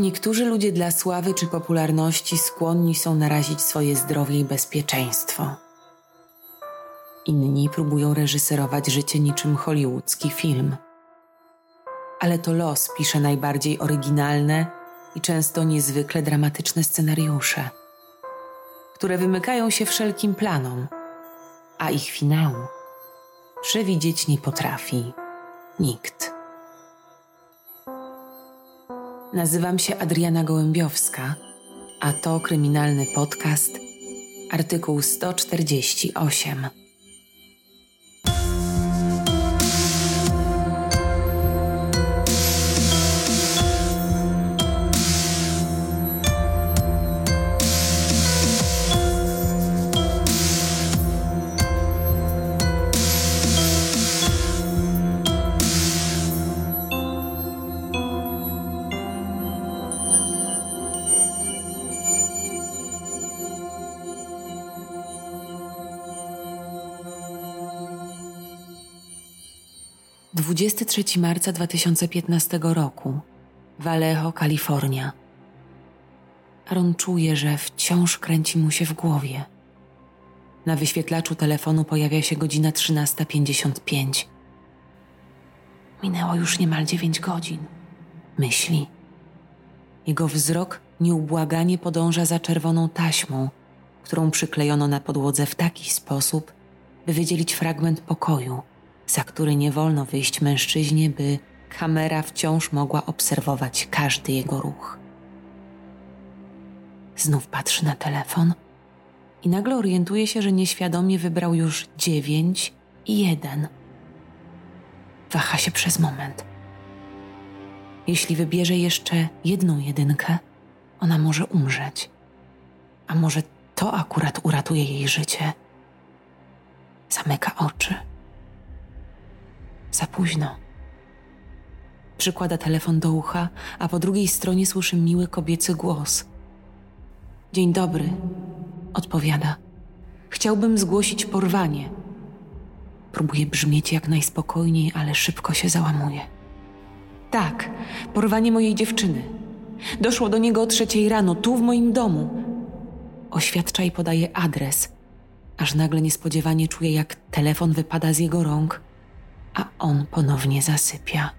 Niektórzy ludzie dla sławy czy popularności skłonni są narazić swoje zdrowie i bezpieczeństwo. Inni próbują reżyserować życie niczym hollywoodzki film. Ale to los pisze najbardziej oryginalne i często niezwykle dramatyczne scenariusze, które wymykają się wszelkim planom, a ich finału przewidzieć nie potrafi nikt. Nazywam się Adriana Gołębiowska, a to kryminalny podcast, artykuł 148. 23 marca 2015 roku, Vallejo, Kalifornia. Aaron czuje, że wciąż kręci mu się w głowie. Na wyświetlaczu telefonu pojawia się godzina 13.55. Minęło już niemal 9 godzin. Myśli. Jego wzrok nieubłaganie podąża za czerwoną taśmą, którą przyklejono na podłodze w taki sposób, by wydzielić fragment pokoju – za który nie wolno wyjść mężczyźnie, by kamera wciąż mogła obserwować każdy jego ruch. Znów patrzy na telefon i nagle orientuje się, że nieświadomie wybrał już dziewięć i jeden. Waha się przez moment. Jeśli wybierze jeszcze jedną jedynkę, ona może umrzeć. A może to akurat uratuje jej życie? Zamyka oczy. Za późno. Przykłada telefon do ucha, a po drugiej stronie słyszy miły kobiecy głos. Dzień dobry, odpowiada. Chciałbym zgłosić porwanie. Próbuje brzmieć jak najspokojniej, ale szybko się załamuje. Tak, porwanie mojej dziewczyny. Doszło do niego o trzeciej rano, tu w moim domu. Oświadcza i podaje adres, aż nagle niespodziewanie czuje, jak telefon wypada z jego rąk a on ponownie zasypia.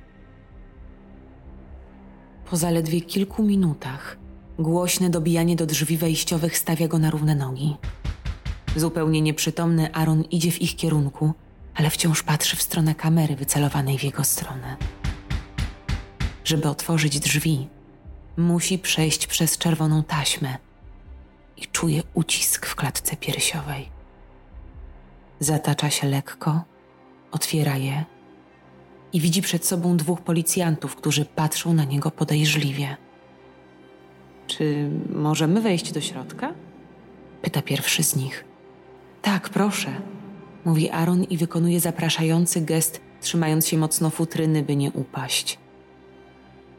Po zaledwie kilku minutach głośne dobijanie do drzwi wejściowych stawia go na równe nogi. Zupełnie nieprzytomny Aaron idzie w ich kierunku, ale wciąż patrzy w stronę kamery wycelowanej w jego stronę. Żeby otworzyć drzwi, musi przejść przez czerwoną taśmę i czuje ucisk w klatce piersiowej. Zatacza się lekko Otwiera je i widzi przed sobą dwóch policjantów, którzy patrzą na niego podejrzliwie. Czy możemy wejść do środka? Pyta pierwszy z nich. Tak, proszę, mówi Aaron i wykonuje zapraszający gest, trzymając się mocno futryny, by nie upaść.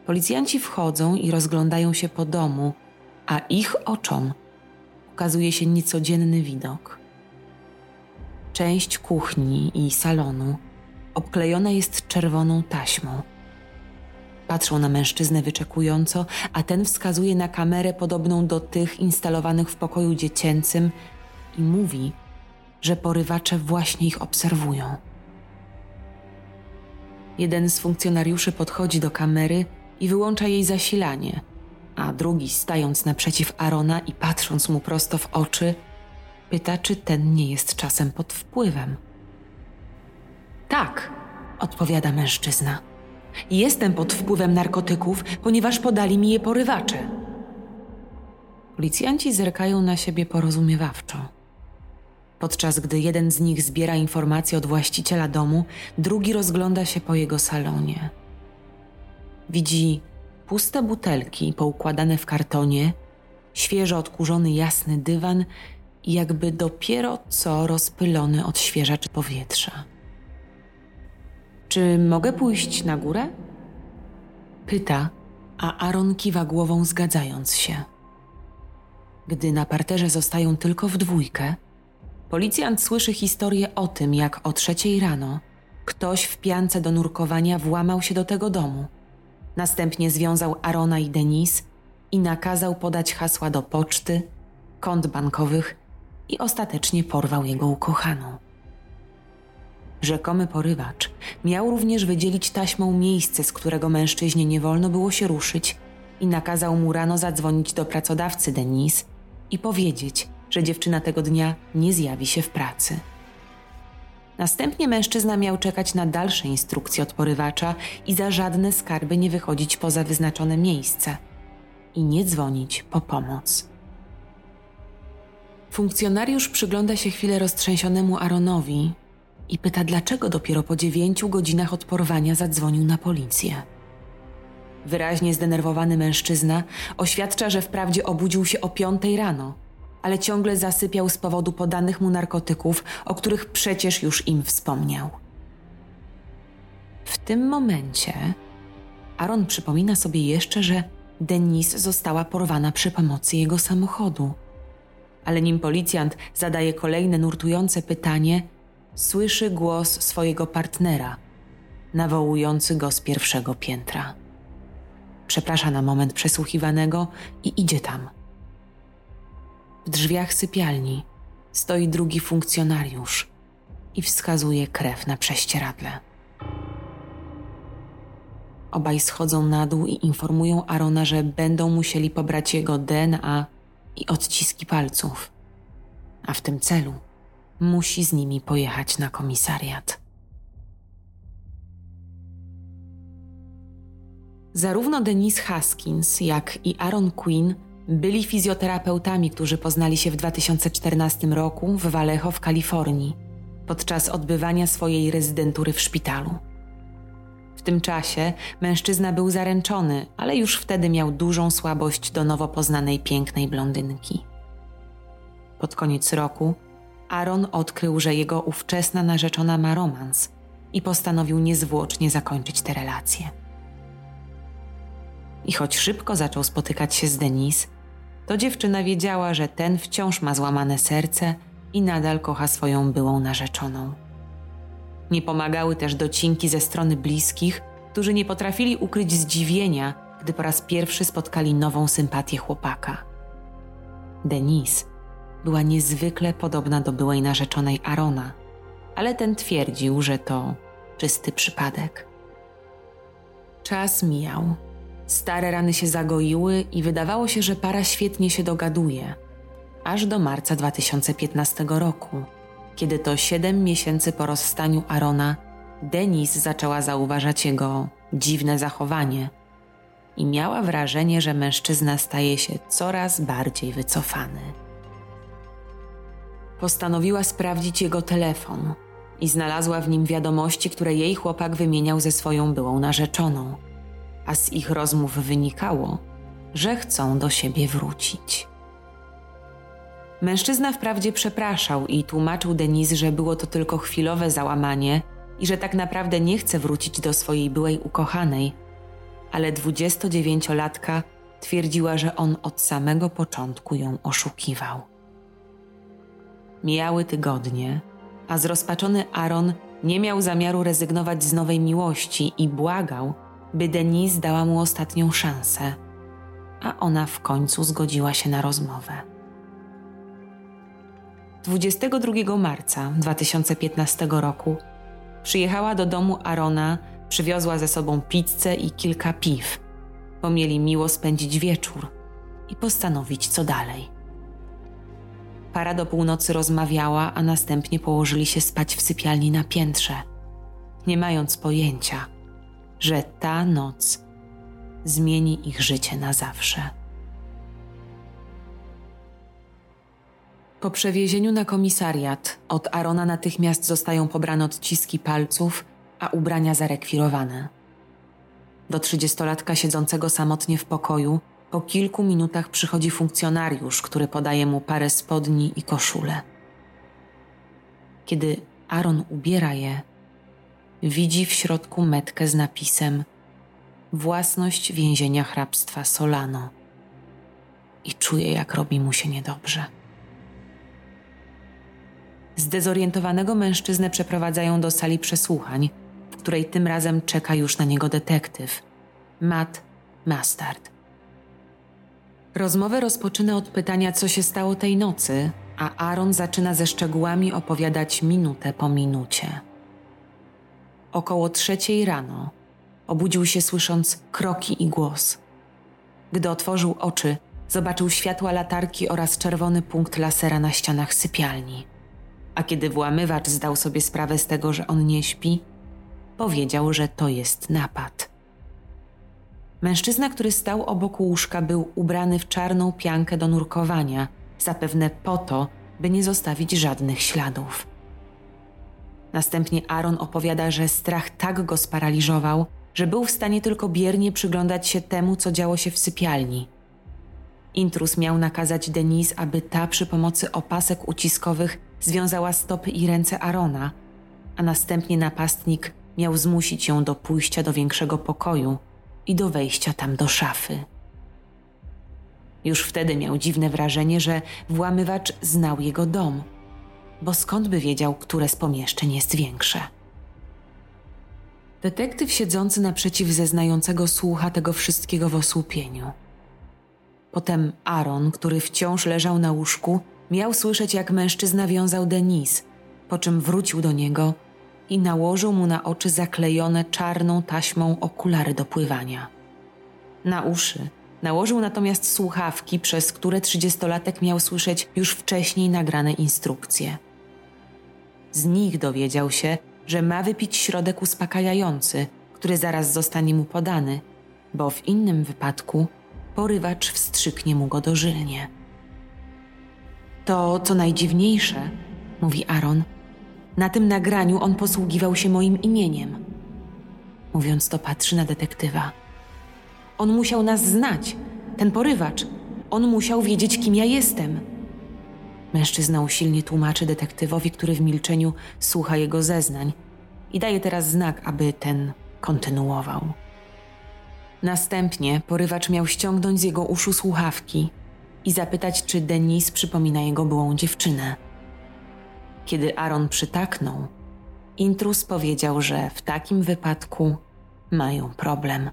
Policjanci wchodzą i rozglądają się po domu, a ich oczom ukazuje się niecodzienny widok. Część kuchni i salonu obklejona jest czerwoną taśmą. Patrzą na mężczyznę wyczekująco, a ten wskazuje na kamerę podobną do tych instalowanych w pokoju dziecięcym i mówi, że porywacze właśnie ich obserwują. Jeden z funkcjonariuszy podchodzi do kamery i wyłącza jej zasilanie, a drugi, stając naprzeciw Arona i patrząc mu prosto w oczy, Pyta, czy ten nie jest czasem pod wpływem. Tak, odpowiada mężczyzna. Jestem pod wpływem narkotyków, ponieważ podali mi je porywacze. Policjanci zerkają na siebie porozumiewawczo. Podczas gdy jeden z nich zbiera informacje od właściciela domu, drugi rozgląda się po jego salonie. Widzi puste butelki poukładane w kartonie, świeżo odkurzony jasny dywan jakby dopiero co rozpylony odświeżacz powietrza. Czy mogę pójść na górę? Pyta, a Aaron kiwa głową, zgadzając się. Gdy na parterze zostają tylko w dwójkę, policjant słyszy historię o tym, jak o trzeciej rano ktoś w piance do nurkowania włamał się do tego domu. Następnie związał Arona i Denise i nakazał podać hasła do poczty, kont bankowych i ostatecznie porwał jego ukochaną. Rzekomy porywacz miał również wydzielić taśmą miejsce, z którego mężczyźnie nie wolno było się ruszyć i nakazał mu rano zadzwonić do pracodawcy Denise i powiedzieć, że dziewczyna tego dnia nie zjawi się w pracy. Następnie mężczyzna miał czekać na dalsze instrukcje od porywacza i za żadne skarby nie wychodzić poza wyznaczone miejsce i nie dzwonić po pomoc. Funkcjonariusz przygląda się chwilę roztrzęsionemu Aaronowi i pyta, dlaczego dopiero po dziewięciu godzinach od porwania zadzwonił na policję. Wyraźnie zdenerwowany mężczyzna oświadcza, że wprawdzie obudził się o piątej rano, ale ciągle zasypiał z powodu podanych mu narkotyków, o których przecież już im wspomniał. W tym momencie Aaron przypomina sobie jeszcze, że Denise została porwana przy pomocy jego samochodu. Ale nim policjant zadaje kolejne nurtujące pytanie, słyszy głos swojego partnera, nawołujący go z pierwszego piętra. Przeprasza na moment przesłuchiwanego i idzie tam. W drzwiach sypialni stoi drugi funkcjonariusz i wskazuje krew na prześcieradle. Obaj schodzą na dół i informują Arona, że będą musieli pobrać jego DNA i odciski palców. A w tym celu musi z nimi pojechać na komisariat. Zarówno Denise Haskins, jak i Aaron Quinn byli fizjoterapeutami, którzy poznali się w 2014 roku w Vallejo w Kalifornii podczas odbywania swojej rezydentury w szpitalu. W tym czasie mężczyzna był zaręczony, ale już wtedy miał dużą słabość do nowo poznanej pięknej blondynki. Pod koniec roku Aaron odkrył, że jego ówczesna narzeczona ma romans i postanowił niezwłocznie zakończyć te relacje. I choć szybko zaczął spotykać się z Denise, to dziewczyna wiedziała, że ten wciąż ma złamane serce i nadal kocha swoją byłą narzeczoną. Nie pomagały też docinki ze strony bliskich, którzy nie potrafili ukryć zdziwienia, gdy po raz pierwszy spotkali nową sympatię chłopaka. Denise była niezwykle podobna do byłej narzeczonej Arona, ale ten twierdził, że to czysty przypadek. Czas mijał. Stare rany się zagoiły i wydawało się, że para świetnie się dogaduje. Aż do marca 2015 roku, kiedy to siedem miesięcy po rozstaniu Arona, Denise zaczęła zauważać jego dziwne zachowanie i miała wrażenie, że mężczyzna staje się coraz bardziej wycofany. Postanowiła sprawdzić jego telefon i znalazła w nim wiadomości, które jej chłopak wymieniał ze swoją byłą narzeczoną, a z ich rozmów wynikało, że chcą do siebie wrócić. Mężczyzna wprawdzie przepraszał i tłumaczył Denise, że było to tylko chwilowe załamanie i że tak naprawdę nie chce wrócić do swojej byłej ukochanej, ale 29-latka twierdziła, że on od samego początku ją oszukiwał. Mijały tygodnie, a zrozpaczony Aaron nie miał zamiaru rezygnować z nowej miłości i błagał, by Denise dała mu ostatnią szansę, a ona w końcu zgodziła się na rozmowę. 22 marca 2015 roku przyjechała do domu Arona, przywiozła ze sobą pizzę i kilka piw, bo mieli miło spędzić wieczór i postanowić co dalej. Para do północy rozmawiała, a następnie położyli się spać w sypialni na piętrze, nie mając pojęcia, że ta noc zmieni ich życie na zawsze. Po przewiezieniu na komisariat od Arona natychmiast zostają pobrane odciski palców, a ubrania zarekwirowane. Do trzydziestolatka siedzącego samotnie w pokoju po kilku minutach przychodzi funkcjonariusz, który podaje mu parę spodni i koszulę. Kiedy Aaron ubiera je, widzi w środku metkę z napisem Własność więzienia hrabstwa Solano i czuje, jak robi mu się niedobrze. Zdezorientowanego mężczyznę przeprowadzają do sali przesłuchań, w której tym razem czeka już na niego detektyw Matt Mustard. Rozmowę rozpoczyna od pytania, co się stało tej nocy, a Aaron zaczyna ze szczegółami opowiadać minutę po minucie. Około trzeciej rano obudził się słysząc kroki i głos. Gdy otworzył oczy, zobaczył światła latarki oraz czerwony punkt lasera na ścianach sypialni. A kiedy włamywacz zdał sobie sprawę z tego, że on nie śpi, powiedział, że to jest napad. Mężczyzna, który stał obok łóżka, był ubrany w czarną piankę do nurkowania, zapewne po to, by nie zostawić żadnych śladów. Następnie Aaron opowiada, że strach tak go sparaliżował, że był w stanie tylko biernie przyglądać się temu, co działo się w sypialni. Intrus miał nakazać Denise, aby ta przy pomocy opasek uciskowych związała stopy i ręce Arona, a następnie napastnik miał zmusić ją do pójścia do większego pokoju i do wejścia tam do szafy. Już wtedy miał dziwne wrażenie, że włamywacz znał jego dom, bo skąd by wiedział, które z pomieszczeń jest większe? Detektyw siedzący naprzeciw zeznającego słucha tego wszystkiego w osłupieniu. Potem Aaron, który wciąż leżał na łóżku, miał słyszeć, jak mężczyzna wiązał Denis, po czym wrócił do niego i nałożył mu na oczy zaklejone czarną taśmą okulary do pływania. Na uszy nałożył natomiast słuchawki, przez które trzydziestolatek miał słyszeć już wcześniej nagrane instrukcje. Z nich dowiedział się, że ma wypić środek uspokajający, który zaraz zostanie mu podany, bo w innym wypadku porywacz wstrzyknie mu go dożylnie. To, co najdziwniejsze, mówi Aaron, na tym nagraniu on posługiwał się moim imieniem. Mówiąc to, patrzy na detektywa. On musiał nas znać, ten porywacz. On musiał wiedzieć, kim ja jestem. Mężczyzna usilnie tłumaczy detektywowi, który w milczeniu słucha jego zeznań i daje teraz znak, aby ten kontynuował. Następnie porywacz miał ściągnąć z jego uszu słuchawki i zapytać, czy Denis przypomina jego byłą dziewczynę. Kiedy Aaron przytaknął, intrus powiedział, że w takim wypadku mają problem.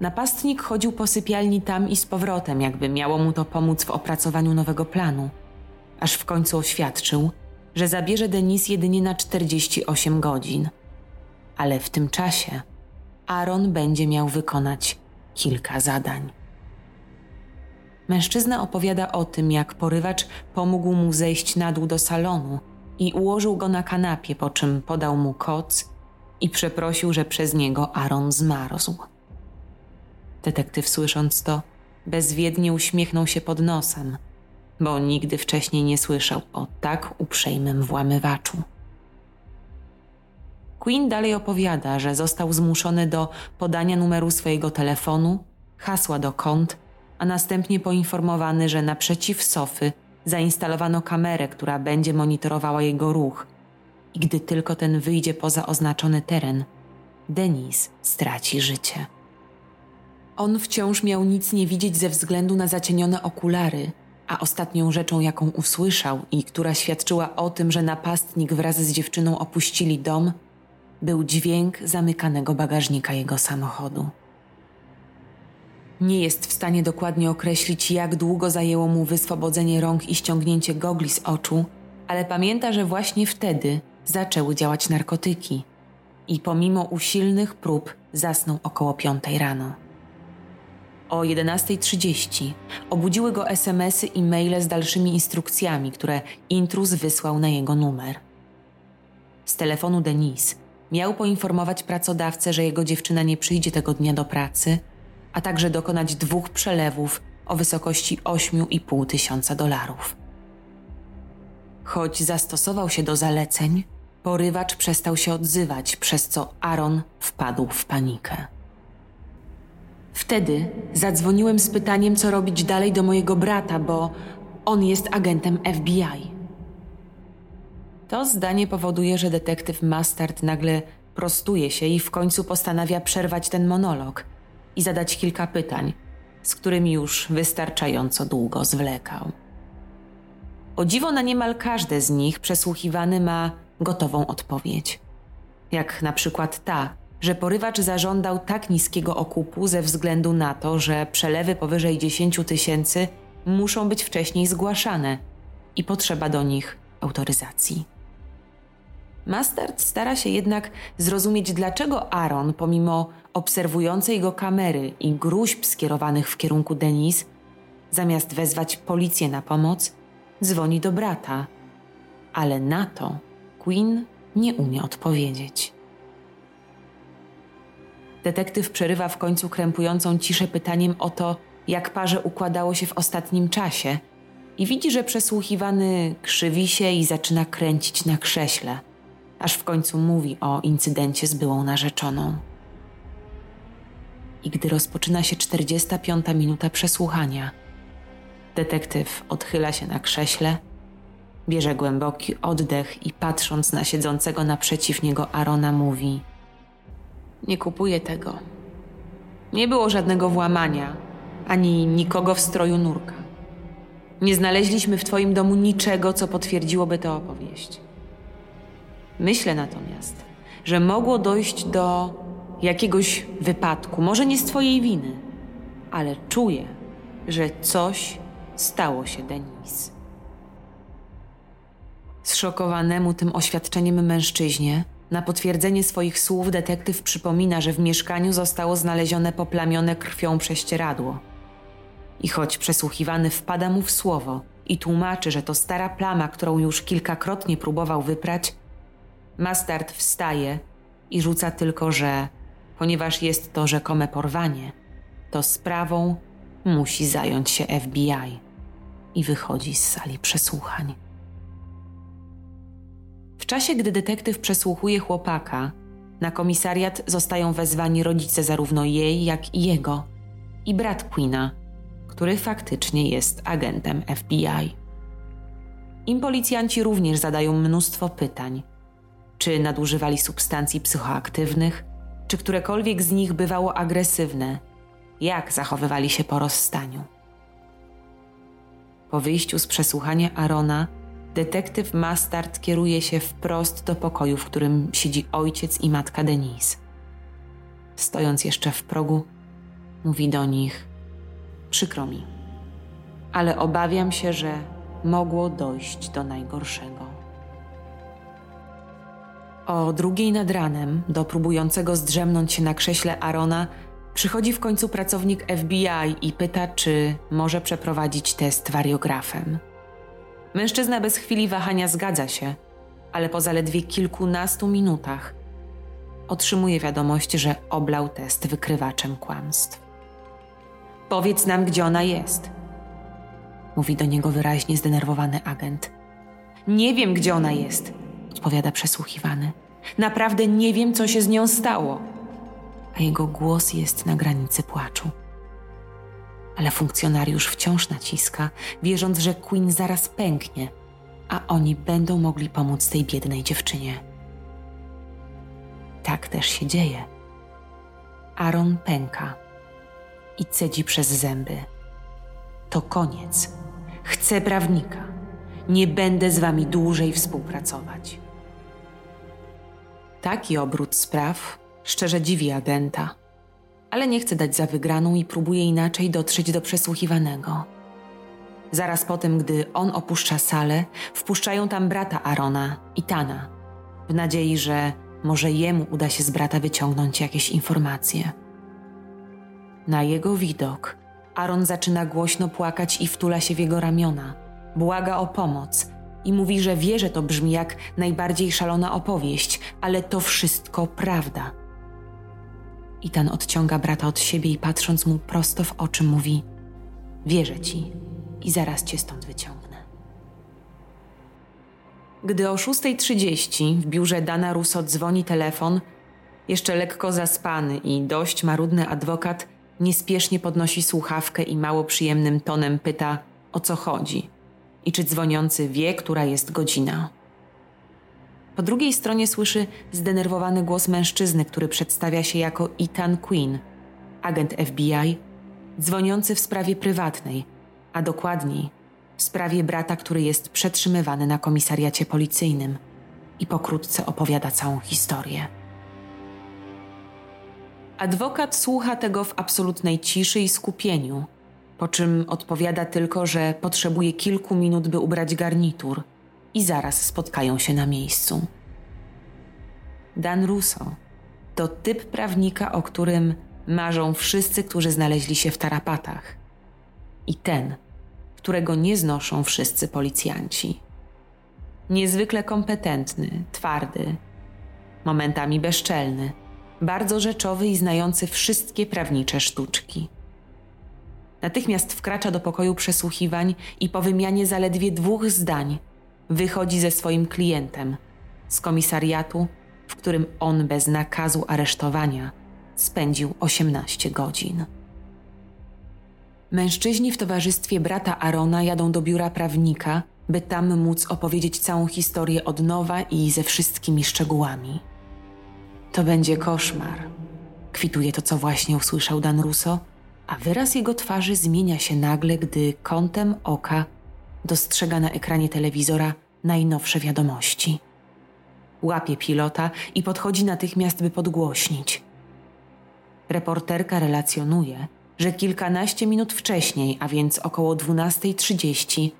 Napastnik chodził po sypialni tam i z powrotem, jakby miało mu to pomóc w opracowaniu nowego planu, aż w końcu oświadczył, że zabierze Denis jedynie na 48 godzin. Ale w tym czasie Aaron będzie miał wykonać kilka zadań. Mężczyzna opowiada o tym, jak porywacz pomógł mu zejść na dół do salonu i ułożył go na kanapie, po czym podał mu koc i przeprosił, że przez niego Aaron zmarzł. Detektyw słysząc to, bezwiednie uśmiechnął się pod nosem, bo nigdy wcześniej nie słyszał o tak uprzejmym włamywaczu. Queen dalej opowiada, że został zmuszony do podania numeru swojego telefonu, hasła do kont, a następnie poinformowany, że naprzeciw sofy zainstalowano kamerę, która będzie monitorowała jego ruch. I gdy tylko ten wyjdzie poza oznaczony teren, Denis straci życie. On wciąż miał nic nie widzieć ze względu na zacienione okulary, a ostatnią rzeczą, jaką usłyszał i która świadczyła o tym, że napastnik wraz z dziewczyną opuścili dom, był dźwięk zamykanego bagażnika jego samochodu. Nie jest w stanie dokładnie określić, jak długo zajęło mu wyswobodzenie rąk i ściągnięcie gogli z oczu, ale pamięta, że właśnie wtedy zaczęły działać narkotyki i pomimo usilnych prób zasnął około piątej rano. O 11.30 obudziły go SMSy i maile z dalszymi instrukcjami, które intruz wysłał na jego numer. Z telefonu Denise miał poinformować pracodawcę, że jego dziewczyna nie przyjdzie tego dnia do pracy, a także dokonać dwóch przelewów o wysokości 8,5 tysiąca dolarów. Choć zastosował się do zaleceń, porywacz przestał się odzywać, przez co Aaron wpadł w panikę. Wtedy zadzwoniłem z pytaniem, co robić dalej do mojego brata, bo on jest agentem FBI. To zdanie powoduje, że detektyw Mustard nagle prostuje się i w końcu postanawia przerwać ten monolog i zadać kilka pytań, z którymi już wystarczająco długo zwlekał. O dziwo na niemal każde z nich przesłuchiwany ma gotową odpowiedź. Jak na przykład ta, że porywacz zażądał tak niskiego okupu ze względu na to, że przelewy powyżej 10 tysięcy muszą być wcześniej zgłaszane i potrzeba do nich autoryzacji. Mastert stara się jednak zrozumieć, dlaczego Aaron, pomimo obserwującej go kamery i gruźb skierowanych w kierunku Denise, zamiast wezwać policję na pomoc, dzwoni do brata. Ale na to Queen nie umie odpowiedzieć. Detektyw przerywa w końcu krępującą ciszę pytaniem o to, jak parze układało się w ostatnim czasie i widzi, że przesłuchiwany krzywi się i zaczyna kręcić na krześle, aż w końcu mówi o incydencie z byłą narzeczoną. I gdy rozpoczyna się 45 minuta przesłuchania, detektyw odchyla się na krześle, bierze głęboki oddech i patrząc na siedzącego naprzeciw niego Arona mówi: Nie kupuję tego. Nie było żadnego włamania, ani nikogo w stroju nurka. Nie znaleźliśmy w Twoim domu niczego, co potwierdziłoby tę opowieść. Myślę natomiast, że mogło dojść do jakiegoś wypadku, może nie z Twojej winy, ale czuję, że coś stało się Denis. Zszokowanemu tym oświadczeniem mężczyźnie, na potwierdzenie swoich słów detektyw przypomina, że w mieszkaniu zostało znalezione poplamione krwią prześcieradło. I choć przesłuchiwany wpada mu w słowo i tłumaczy, że to stara plama, którą już kilkakrotnie próbował wyprać, Mastard wstaje i rzuca tylko, że ponieważ jest to rzekome porwanie, to sprawą musi zająć się FBI i wychodzi z sali przesłuchań. W czasie, gdy detektyw przesłuchuje chłopaka, na komisariat zostają wezwani rodzice zarówno jej, jak i jego, i brat Queena, który faktycznie jest agentem FBI. Im policjanci również zadają mnóstwo pytań. Czy nadużywali substancji psychoaktywnych, czy którekolwiek z nich bywało agresywne, jak zachowywali się po rozstaniu. Po wyjściu z przesłuchania Arona, detektyw Mastard kieruje się wprost do pokoju, w którym siedzi ojciec i matka Denise. Stojąc jeszcze w progu, mówi do nich: Przykro mi, ale obawiam się, że mogło dojść do najgorszego. O drugiej nad ranem do próbującego zdrzemnąć się na krześle Arona przychodzi w końcu pracownik FBI i pyta, czy może przeprowadzić test wariografem. Mężczyzna bez chwili wahania zgadza się, ale po zaledwie kilkunastu minutach otrzymuje wiadomość, że oblał test wykrywaczem kłamstw. Powiedz nam, gdzie ona jest, mówi do niego wyraźnie zdenerwowany agent. Nie wiem, gdzie ona jest, odpowiada przesłuchiwany. Naprawdę nie wiem, co się z nią stało. A jego głos jest na granicy płaczu. Ale funkcjonariusz wciąż naciska, wierząc, że Queen zaraz pęknie, a oni będą mogli pomóc tej biednej dziewczynie. Tak też się dzieje. Aaron pęka i cedzi przez zęby. To koniec. Chcę prawnika. Nie będę z wami dłużej współpracować. Taki obrót spraw szczerze dziwi agenta, ale nie chce dać za wygraną i próbuje inaczej dotrzeć do przesłuchiwanego. Zaraz po tym, gdy on opuszcza salę, wpuszczają tam brata Arona, Itana, w nadziei, że może jemu uda się z brata wyciągnąć jakieś informacje. Na jego widok Aaron zaczyna głośno płakać i wtula się w jego ramiona. Błaga o pomoc i mówi, że wie, że to brzmi jak najbardziej szalona opowieść, ale to wszystko prawda. I ten odciąga brata od siebie i patrząc mu prosto w oczy mówi: Wierzę ci i zaraz cię stąd wyciągnę. Gdy o 6.30 w biurze Dana Russo dzwoni telefon, jeszcze lekko zaspany i dość marudny adwokat niespiesznie podnosi słuchawkę i mało przyjemnym tonem pyta, o co chodzi i czy dzwoniący wie, która jest godzina. Po drugiej stronie słyszy zdenerwowany głos mężczyzny, który przedstawia się jako Ethan Quinn, agent FBI, dzwoniący w sprawie prywatnej, a dokładniej w sprawie brata, który jest przetrzymywany na komisariacie policyjnym i pokrótce opowiada całą historię. Adwokat słucha tego w absolutnej ciszy i skupieniu, po czym odpowiada tylko, że potrzebuje kilku minut, by ubrać garnitur i zaraz spotkają się na miejscu. Dan Russo to typ prawnika, o którym marzą wszyscy, którzy znaleźli się w tarapatach. I ten, którego nie znoszą wszyscy policjanci. Niezwykle kompetentny, twardy, momentami bezczelny, bardzo rzeczowy i znający wszystkie prawnicze sztuczki. Natychmiast wkracza do pokoju przesłuchiwań i po wymianie zaledwie dwóch zdań wychodzi ze swoim klientem z komisariatu, w którym on bez nakazu aresztowania spędził 18 godzin. Mężczyźni w towarzystwie brata Arona jadą do biura prawnika, by tam móc opowiedzieć całą historię od nowa i ze wszystkimi szczegółami. To będzie koszmar. Kwituje to, co właśnie usłyszał Dan Russo, a wyraz jego twarzy zmienia się nagle, gdy kątem oka dostrzega na ekranie telewizora najnowsze wiadomości. Łapie pilota i podchodzi natychmiast, by podgłośnić. Reporterka relacjonuje, że kilkanaście minut wcześniej, a więc około 12.30,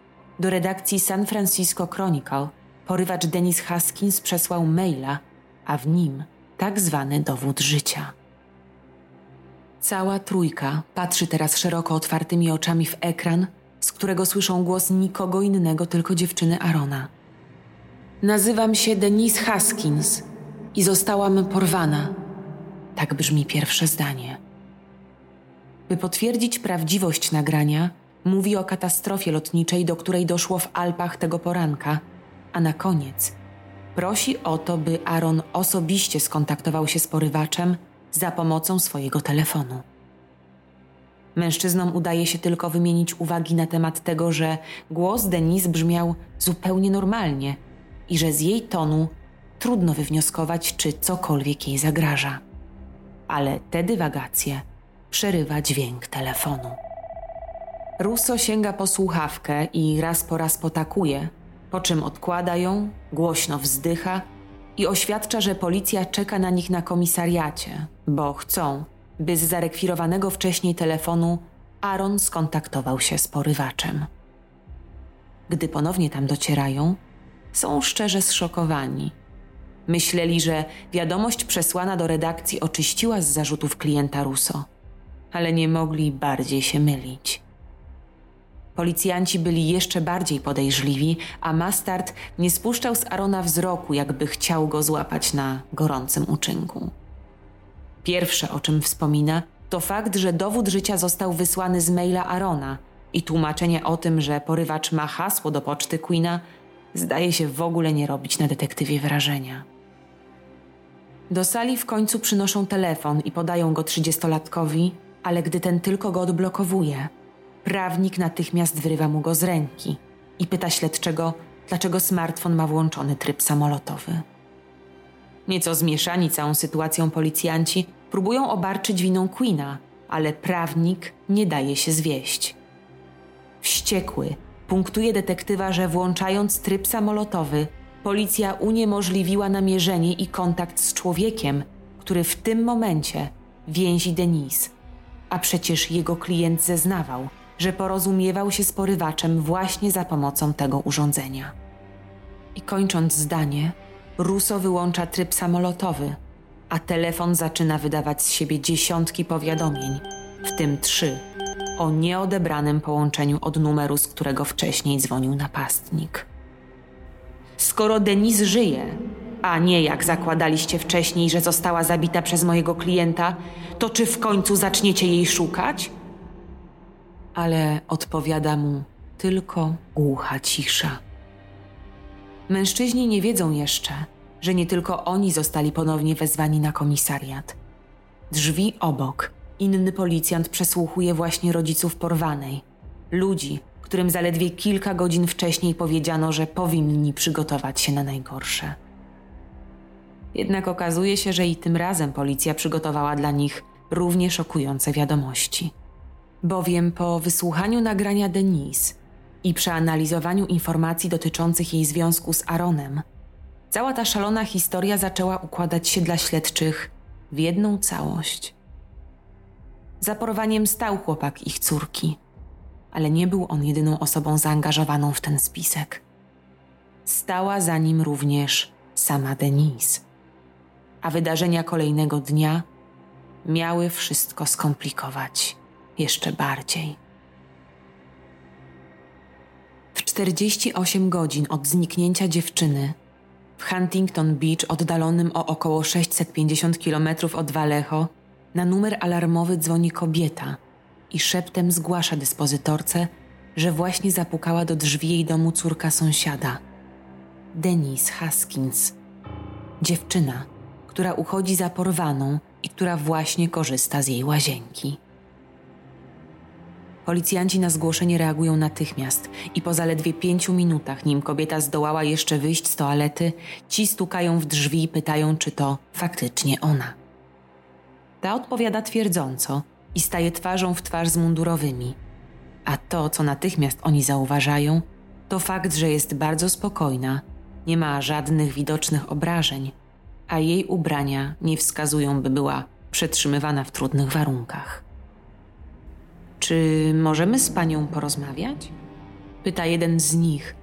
do redakcji San Francisco Chronicle porywacz Dennis Haskins przesłał maila, a w nim tak zwany dowód życia. Cała trójka patrzy teraz szeroko otwartymi oczami w ekran, z którego słyszą głos nikogo innego, tylko dziewczyny Arona. Nazywam się Denise Haskins i zostałam porwana. Tak brzmi pierwsze zdanie. By potwierdzić prawdziwość nagrania, mówi o katastrofie lotniczej, do której doszło w Alpach tego poranka, a na koniec prosi o to, by Aaron osobiście skontaktował się z porywaczem za pomocą swojego telefonu. Mężczyznom udaje się tylko wymienić uwagi na temat tego, że głos Denise brzmiał zupełnie normalnie i że z jej tonu trudno wywnioskować, czy cokolwiek jej zagraża. Ale te dywagacje przerywa dźwięk telefonu. Russo sięga po słuchawkę i raz po raz potakuje, po czym odkłada ją, głośno wzdycha i oświadcza, że policja czeka na nich na komisariacie, bo chcą, by z zarekwirowanego wcześniej telefonu Aaron skontaktował się z porywaczem. Gdy ponownie tam docierają, są szczerze zszokowani. Myśleli, że wiadomość przesłana do redakcji oczyściła z zarzutów klienta Russo, ale nie mogli bardziej się mylić. Policjanci byli jeszcze bardziej podejrzliwi, a Mastard nie spuszczał z Arona wzroku, jakby chciał go złapać na gorącym uczynku. Pierwsze, o czym wspomina, to fakt, że dowód życia został wysłany z maila Arona i tłumaczenie o tym, że porywacz ma hasło do poczty Queena, zdaje się w ogóle nie robić na detektywie wrażenia. Do sali w końcu przynoszą telefon i podają go trzydziestolatkowi, ale gdy ten tylko go odblokowuje, prawnik natychmiast wyrywa mu go z ręki i pyta śledczego, dlaczego smartfon ma włączony tryb samolotowy. Nieco zmieszani całą sytuacją policjanci próbują obarczyć winą Queena, ale prawnik nie daje się zwieść. Wściekły, punktuje detektywa, że włączając tryb samolotowy, policja uniemożliwiła namierzenie i kontakt z człowiekiem, który w tym momencie więzi Denise, a przecież jego klient zeznawał, że porozumiewał się z porywaczem właśnie za pomocą tego urządzenia. I kończąc zdanie, Russo wyłącza tryb samolotowy, a telefon zaczyna wydawać z siebie dziesiątki powiadomień, w tym trzy o nieodebranym połączeniu od numeru, z którego wcześniej dzwonił napastnik. Skoro Denise żyje, a nie jak zakładaliście wcześniej, że została zabita przez mojego klienta, to czy w końcu zaczniecie jej szukać? Ale odpowiada mu tylko głucha cisza. Mężczyźni nie wiedzą jeszcze, że nie tylko oni zostali ponownie wezwani na komisariat. Drzwi obok inny policjant przesłuchuje właśnie rodziców porwanej, ludzi, którym zaledwie kilka godzin wcześniej powiedziano, że powinni przygotować się na najgorsze. Jednak okazuje się, że i tym razem policja przygotowała dla nich równie szokujące wiadomości. Bowiem po wysłuchaniu nagrania Denise i przeanalizowaniu informacji dotyczących jej związku z Aaronem, cała ta szalona historia zaczęła układać się dla śledczych w jedną całość. Za porwaniem stał chłopak ich córki, ale nie był on jedyną osobą zaangażowaną w ten spisek. Stała za nim również sama Denise. A wydarzenia kolejnego dnia miały wszystko skomplikować jeszcze bardziej. W 48 godzin od zniknięcia dziewczyny w Huntington Beach, oddalonym o około 650 km od Vallejo, na numer alarmowy dzwoni kobieta i szeptem zgłasza dyspozytorce, że właśnie zapukała do drzwi jej domu córka sąsiada, Denise Haskins. Dziewczyna, która uchodzi za porwaną i która właśnie korzysta z jej łazienki. Policjanci na zgłoszenie reagują natychmiast i po zaledwie pięciu minutach, nim kobieta zdołała jeszcze wyjść z toalety, ci stukają w drzwi i pytają, czy to faktycznie ona. Ta odpowiada twierdząco i staje twarzą w twarz z mundurowymi. A to, co natychmiast oni zauważają, to fakt, że jest bardzo spokojna, nie ma żadnych widocznych obrażeń, a jej ubrania nie wskazują, by była przetrzymywana w trudnych warunkach. Czy możemy z panią porozmawiać? Pyta jeden z nich,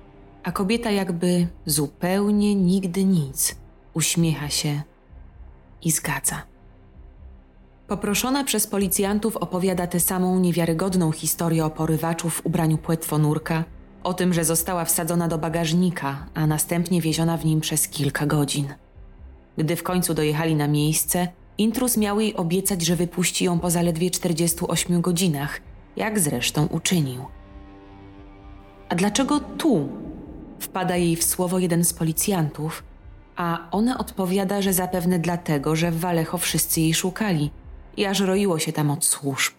a kobieta jakby zupełnie nigdy nic uśmiecha się i zgadza. Poproszona przez policjantów opowiada tę samą niewiarygodną historię o porywaczu w ubraniu płetwonurka, o tym, że została wsadzona do bagażnika, a następnie wieziona w nim przez kilka godzin. Gdy w końcu dojechali na miejsce, intrus miał jej obiecać, że wypuści ją po zaledwie 48 godzinach, jak zresztą uczynił. A dlaczego tu? Wpada jej w słowo jeden z policjantów, a ona odpowiada, że zapewne dlatego, że w Walecho wszyscy jej szukali i aż roiło się tam od służb.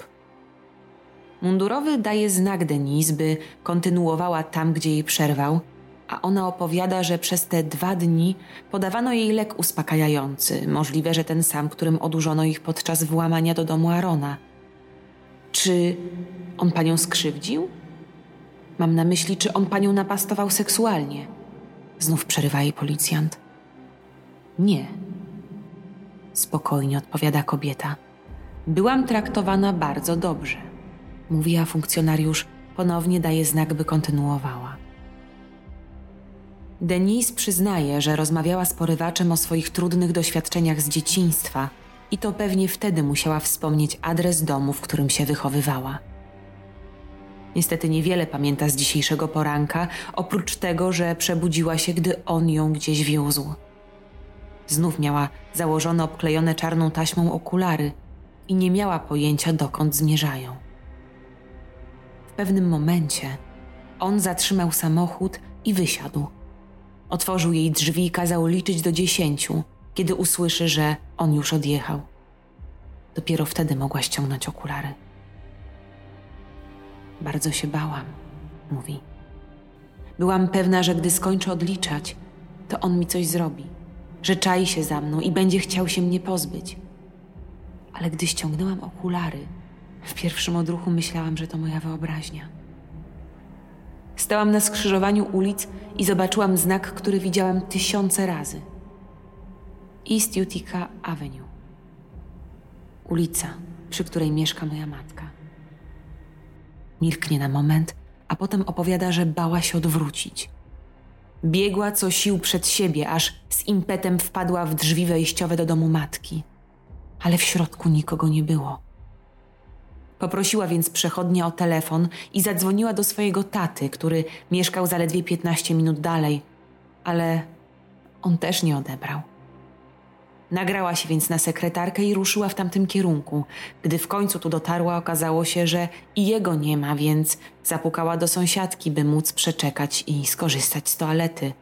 Mundurowy daje znak Denise, by kontynuowała tam, gdzie jej przerwał, a ona opowiada, że przez te dwa dni podawano jej lek uspokajający, możliwe, że ten sam, którym odurzono ich podczas włamania do domu Arona. Czy on panią skrzywdził? Mam na myśli, czy on panią napastował seksualnie? Znów przerywa jej policjant. Nie. Spokojnie odpowiada kobieta. Byłam traktowana bardzo dobrze. Mówi, a funkcjonariusz ponownie daje znak, by kontynuowała. Denise przyznaje, że rozmawiała z porywaczem o swoich trudnych doświadczeniach z dzieciństwa i to pewnie wtedy musiała wspomnieć adres domu, w którym się wychowywała. Niestety niewiele pamięta z dzisiejszego poranka, oprócz tego, że przebudziła się, gdy on ją gdzieś wiózł. Znów miała założone obklejone czarną taśmą okulary i nie miała pojęcia, dokąd zmierzają. W pewnym momencie on zatrzymał samochód i wysiadł. Otworzył jej drzwi i kazał liczyć do dziesięciu, kiedy usłyszy, że on już odjechał. Dopiero wtedy mogła ściągnąć okulary. Bardzo się bałam, mówi. Byłam pewna, że gdy skończę odliczać, to on mi coś zrobi, że czai się za mną i będzie chciał się mnie pozbyć. Ale gdy ściągnęłam okulary, w pierwszym odruchu myślałam, że to moja wyobraźnia. Stałam na skrzyżowaniu ulic i zobaczyłam znak, który widziałam tysiące razy. East Utica Avenue. Ulica, przy której mieszka moja matka. Milknie na moment, a potem opowiada, że bała się odwrócić. Biegła co sił przed siebie, aż z impetem wpadła w drzwi wejściowe do domu matki. Ale w środku nikogo nie było. Poprosiła więc przechodnia o telefon i zadzwoniła do swojego taty, który mieszkał zaledwie 15 minut dalej, ale on też nie odebrał. Nagrała się więc na sekretarkę i ruszyła w tamtym kierunku. Gdy w końcu tu dotarła, okazało się, że i jego nie ma, więc zapukała do sąsiadki, by móc przeczekać i skorzystać z toalety.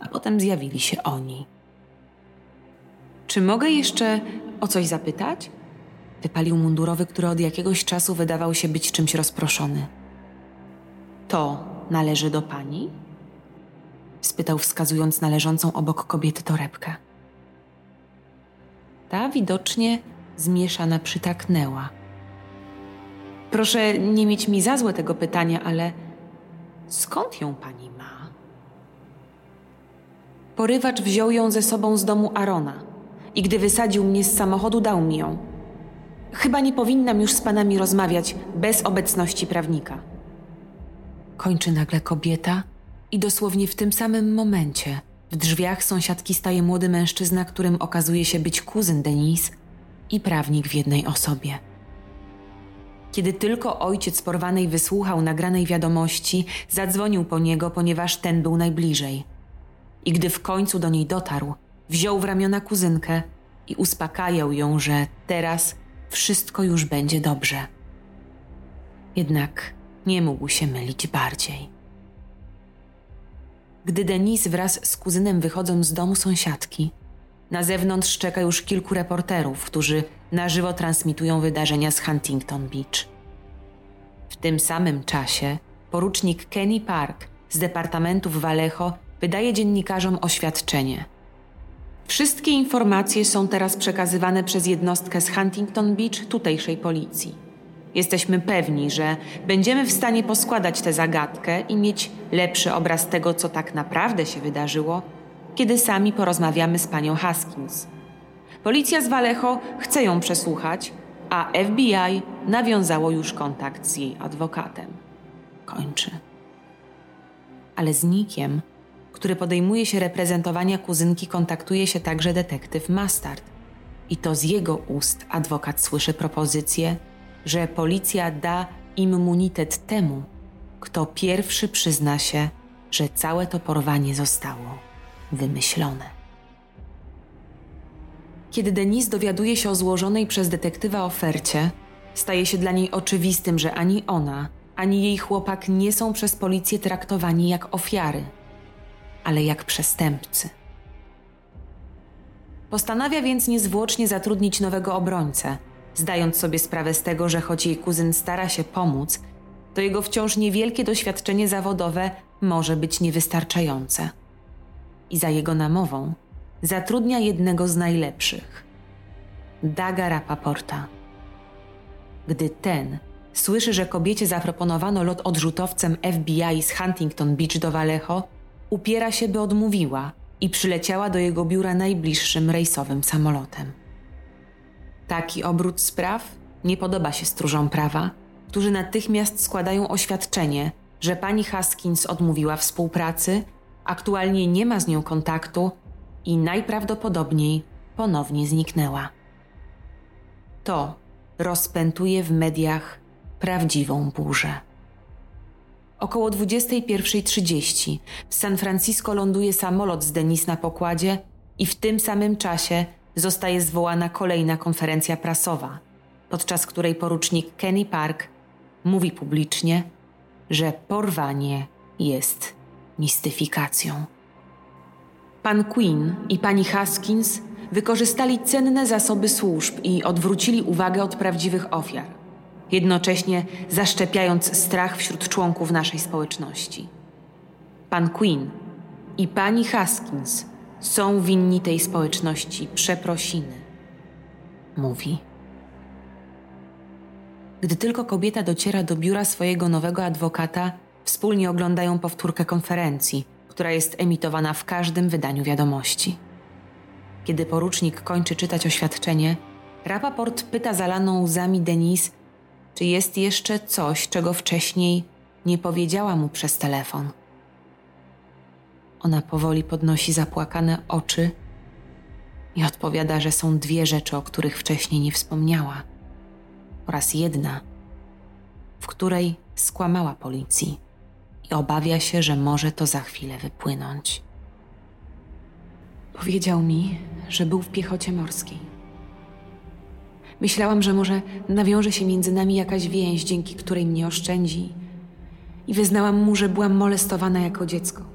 A potem zjawili się oni. Czy mogę jeszcze o coś zapytać? Wypalił mundurowy, który od jakiegoś czasu wydawał się być czymś rozproszony. To należy do pani? spytał, wskazując na leżącą obok kobiety torebkę. Ta widocznie zmieszana przytaknęła. Proszę nie mieć mi za złe tego pytania, ale skąd ją pani ma? Porywacz wziął ją ze sobą z domu Arona i gdy wysadził mnie z samochodu, dał mi ją. chyba nie powinnam już z panami rozmawiać bez obecności prawnika. Kończy nagle kobieta i dosłownie w tym samym momencie w drzwiach sąsiadki staje młody mężczyzna, którym okazuje się być kuzyn Denise i prawnik w jednej osobie. Kiedy tylko ojciec porwanej wysłuchał nagranej wiadomości, zadzwonił po niego, ponieważ ten był najbliżej. I gdy w końcu do niej dotarł, wziął w ramiona kuzynkę i uspokajał ją, że teraz wszystko już będzie dobrze. Jednak nie mógł się mylić bardziej. Gdy Denise wraz z kuzynem wychodzą z domu sąsiadki, na zewnątrz czeka już kilku reporterów, którzy na żywo transmitują wydarzenia z Huntington Beach. W tym samym czasie porucznik Kenny Park z Departamentu w Vallejo wydaje dziennikarzom oświadczenie. Wszystkie informacje są teraz przekazywane przez jednostkę z Huntington Beach tutejszej policji. Jesteśmy pewni, że będziemy w stanie poskładać tę zagadkę i mieć lepszy obraz tego, co tak naprawdę się wydarzyło, kiedy sami porozmawiamy z panią Haskins. Policja z Vallejo chce ją przesłuchać, a FBI nawiązało już kontakt z jej adwokatem. Kończy. Ale z Nikiem, który podejmuje się reprezentowania kuzynki, kontaktuje się także detektyw Mastard. I to z jego ust adwokat słyszy propozycję, że policja da immunitet temu, kto pierwszy przyzna się, że całe to porwanie zostało wymyślone. Kiedy Denise dowiaduje się o złożonej przez detektywa ofercie, staje się dla niej oczywistym, że ani ona, ani jej chłopak nie są przez policję traktowani jak ofiary, ale jak przestępcy. Postanawia więc niezwłocznie zatrudnić nowego obrońcę, zdając sobie sprawę z tego, że choć jej kuzyn stara się pomóc, to jego wciąż niewielkie doświadczenie zawodowe może być niewystarczające. I za jego namową zatrudnia jednego z najlepszych Daga Rapaporta. Gdy ten słyszy, że kobiecie zaproponowano lot odrzutowcem FBI z Huntington Beach do Vallejo, upiera się, by odmówiła i przyleciała do jego biura najbliższym rejsowym samolotem. Taki obrót spraw nie podoba się stróżom prawa, którzy natychmiast składają oświadczenie, że pani Haskins odmówiła współpracy, aktualnie nie ma z nią kontaktu i najprawdopodobniej ponownie zniknęła. To rozpętuje w mediach prawdziwą burzę. Około 21.30 w San Francisco ląduje samolot z Denis na pokładzie i w tym samym czasie zostaje zwołana kolejna konferencja prasowa, podczas której porucznik Kenny Park mówi publicznie, że porwanie jest mistyfikacją. Pan Quinn i pani Haskins wykorzystali cenne zasoby służb i odwrócili uwagę od prawdziwych ofiar, jednocześnie zaszczepiając strach wśród członków naszej społeczności. Pan Quinn i pani Haskins są winni tej społeczności przeprosiny, mówi. Gdy tylko kobieta dociera do biura swojego nowego adwokata, wspólnie oglądają powtórkę konferencji, która jest emitowana w każdym wydaniu wiadomości. Kiedy porucznik kończy czytać oświadczenie, Rapaport pyta zalaną łzami Denise, czy jest jeszcze coś, czego wcześniej nie powiedziała mu przez telefon. Ona powoli podnosi zapłakane oczy i odpowiada, że są dwie rzeczy, o których wcześniej nie wspomniała, oraz jedna, w której skłamała policji i obawia się, że może to za chwilę wypłynąć. Powiedział mi, że był w piechocie morskiej. Myślałam, że może nawiąże się między nami jakaś więź, dzięki której mnie oszczędzi, i wyznałam mu, że byłam molestowana jako dziecko.